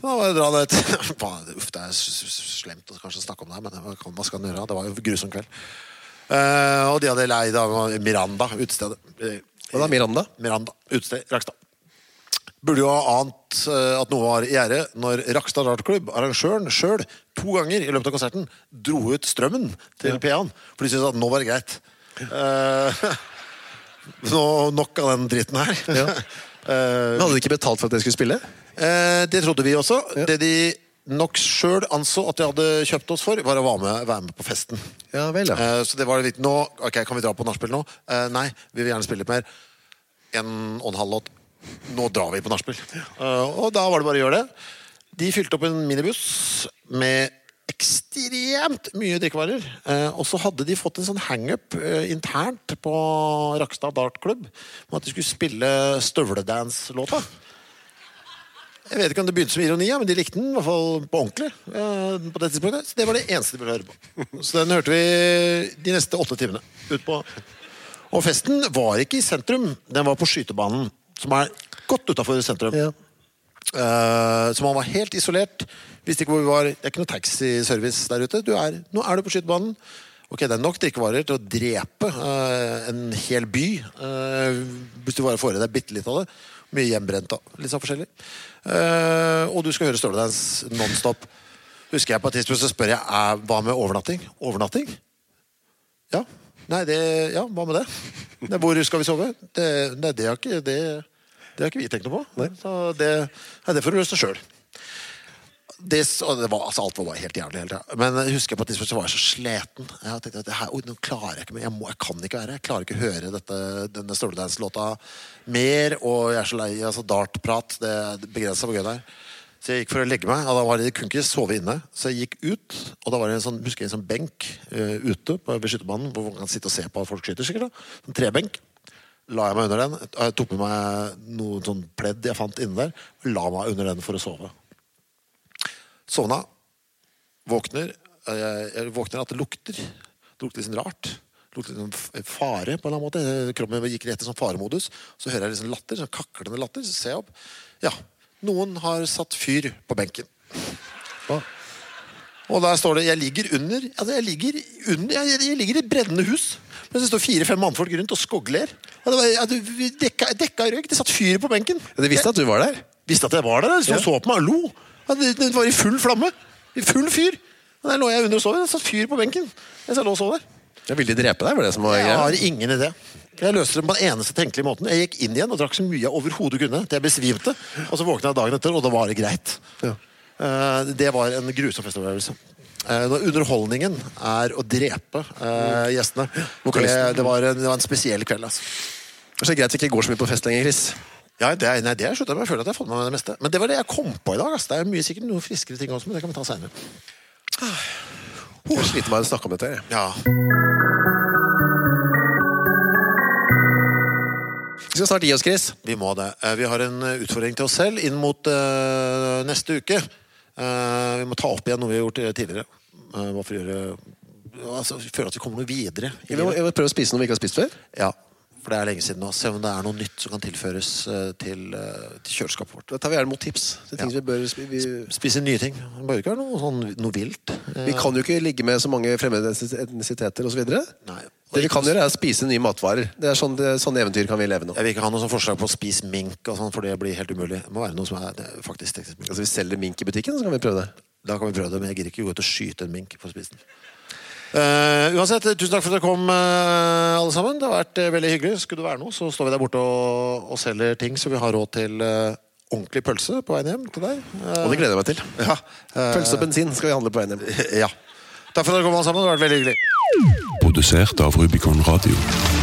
Da var det dra (laughs) ned Uff, det er slemt å kanskje snakke om det men hva kan- skal en gjøre? Det var jo grusom kveld. Uh, og de hadde leid av Miranda, utestedet. Hva da, Miranda? Miranda, utested, Rakstad. Burde jo ha ant eh, at noe var i gjære når Rakstad Dartklubb, arrangøren sjøl, to ganger i løpet av konserten dro ut strømmen til PA-en. For de syntes at nå var det greit. Uh, (laughs) nå, nok av den dritten her. Eh, (laughs) Men hadde de ikke betalt for at dere skulle spille? Eh, det trodde vi også. Det de nok sjøl anså at de hadde kjøpt oss for, var å være med, være med på festen. Ja vel, ja. Eh, så det var litt nå Ok, kan vi dra på nachspiel nå? Eh, nei, vi vil gjerne spille litt mer. En og en halv låt. Nå drar vi på nachspiel. Eh, og da var det bare å gjøre det. De fylte opp en minibuss med ekstremt mye drikkevarer. Eh, og så hadde de fått en sånn hangup eh, internt på Rakstad Dartklubb om at de skulle spille Støvledance-låta. Jeg vet ikke om det begynte som ironi, men de likte den i hvert fall på ordentlig. eh, på det tidspunktet. Så det var det eneste de ville høre på. Så den hørte vi de neste åtte timene. Ut på. Og festen var ikke i sentrum, den var på skytebanen, som er godt utafor sentrum. ja. Eh, så man var helt isolert. Visste ikke hvor vi var. Det er ikke noe taxiservice der ute. Er, nå er du på skytebanen. Ok, Det er nok drikkevarer til å drepe uh, en hel by. Uh, hvis du bare får i deg bitte litt av det. Mye hjemmebrent. Litt sånn forskjellig. Og du skal høre Støledance nonstop. Husker jeg på et tidspunkt så spør jeg er, hva med overnatting. Overnatting? Ja. Nei, det, ja, hva med det? det hvor skal vi sove? Det, nei, det har ikke det, det har ikke vi tenkt noe på. Så det, nei, det får du løse sjøl. det, altså, alt var bare helt jævlig hele tida. Men jeg husker på et tidspunkt så var så sliten. Jeg tenkte at her, oi, nå klarer jeg ikke mer. Jeg, jeg kan ikke være. Jeg klarer ikke å høre dette, denne Støledance-låta mer. Og jeg er så lei altså dartprat. Det, det begrensa hvor gøy det er. Så jeg gikk for å legge meg. Og da var det, jeg kunne ikke sove inne. Så jeg gikk ut, og da var det en sånn, husker jeg, en sånn benk uh, ute på, ved skytterbanen hvor man kan sitte og se på at folk skyter. sikkert da. En trebenk. La jeg meg under den. Jeg tok med meg noen sånn pledd jeg fant inne der. La meg under den for å sove. Sovna. Våkner. eh, Jeg, jeg våkner at det lukter. Det lukter liksom rart. Det lukter liksom fare på en eller annen måte. Kroppen min gikk rett i sånn faremodus. Så hører jeg liksom latter, sånn kaklende latter. Så ser jeg opp. Ja, noen har satt fyr på benken. Og der står det Jeg ligger under altså jeg, ligger under jeg, jeg ligger i et brennende hus. Mens det står fire-fem mannfolk rundt og skogler. Og det var, ja, du, dekka, dekka røyk. Det satt fyr på benken. De visste at du var der. Visste at jeg var der. De sto og Ja. så på meg og lo. Ja, det, det var i full flamme. I full fyr. Og der lå jeg under og sov. Det satt fyr på benken. Jeg lå og sov der. Ja, Ville de drepe deg? var det som var Jeg har ingen idé. Jeg løste det på den eneste tenkelige måten. Jeg gikk inn igjen og drakk så mye jeg overhodet kunne til jeg besvimte. Og så våkna jeg dagen etter, og da var det greit. Ja. Eh, det var en grusom festopplevelse. Eh, når underholdningen er å drepe eh, gjestene. Det, det, var en, det var en spesiell kveld. Altså. Det er greit vi ikke går så mye på fest lenger, Chris. Ja, det, er- nei, det har jeg sluttet med. Jeg føler at jeg har fått med meg det meste. Men det var det jeg kom på i dag. Altså. Det er mye sikkert noen friskere ting også, men det kan vi ta senere. Jeg sliter med å snakke om dette. jeg. Ja, Vi skal snart gi oss, Chris. vi må det. Eh, Vi har en eh, utfordring til oss selv inn mot uh, neste uke. Eh, vi må ta opp igjen noe vi har gjort eh, tidligere. Uh, bare for å gjøre altså, føle at vi kommer noe videre. Vi må prøve å spise noe vi ikke har spist før. Ja, for det er lenge siden nå. Se om det er noe nytt som kan tilføres eh, til, eh, til kjøleskapet vårt. Da tar vi gjerne mot tips. Ja. vi, bør, vi, Spise nye ting. Det bør ikke være noe, sånn, noe vilt. Eh, vi kan jo ikke ligge med så mange fremmede etnisiteter osv. Det vi kan gjøre, er å spise nye matvarer. Det er sånn, det, Sånne eventyr kan vi leve nå. Jeg vil ikke ha noe sånn forslag på å spise mink, og sånn, for det blir helt umulig. Det må være noe som er er faktisk teknisk mulig. Altså Vi selger mink i butikken, så kan vi prøve det. Da kan vi prøve det, men jeg gidder ikke gå ut og skyte en mink for å Eh, uansett, tusen takk for at dere kom, uh, alle sammen. Det har vært uh, veldig hyggelig. Skulle det være noe, så står vi der borte og, og selger ting, så vi har råd til ordentlig pølse på veien hjem til deg. Og det gleder jeg meg til. ja, (laughs) Pølse og bensin skal vi handle på veien hjem. (laughs) ja. Takk for at dere kom, alle sammen. Det har vært veldig hyggelig. Produsert av Rubicon Radio.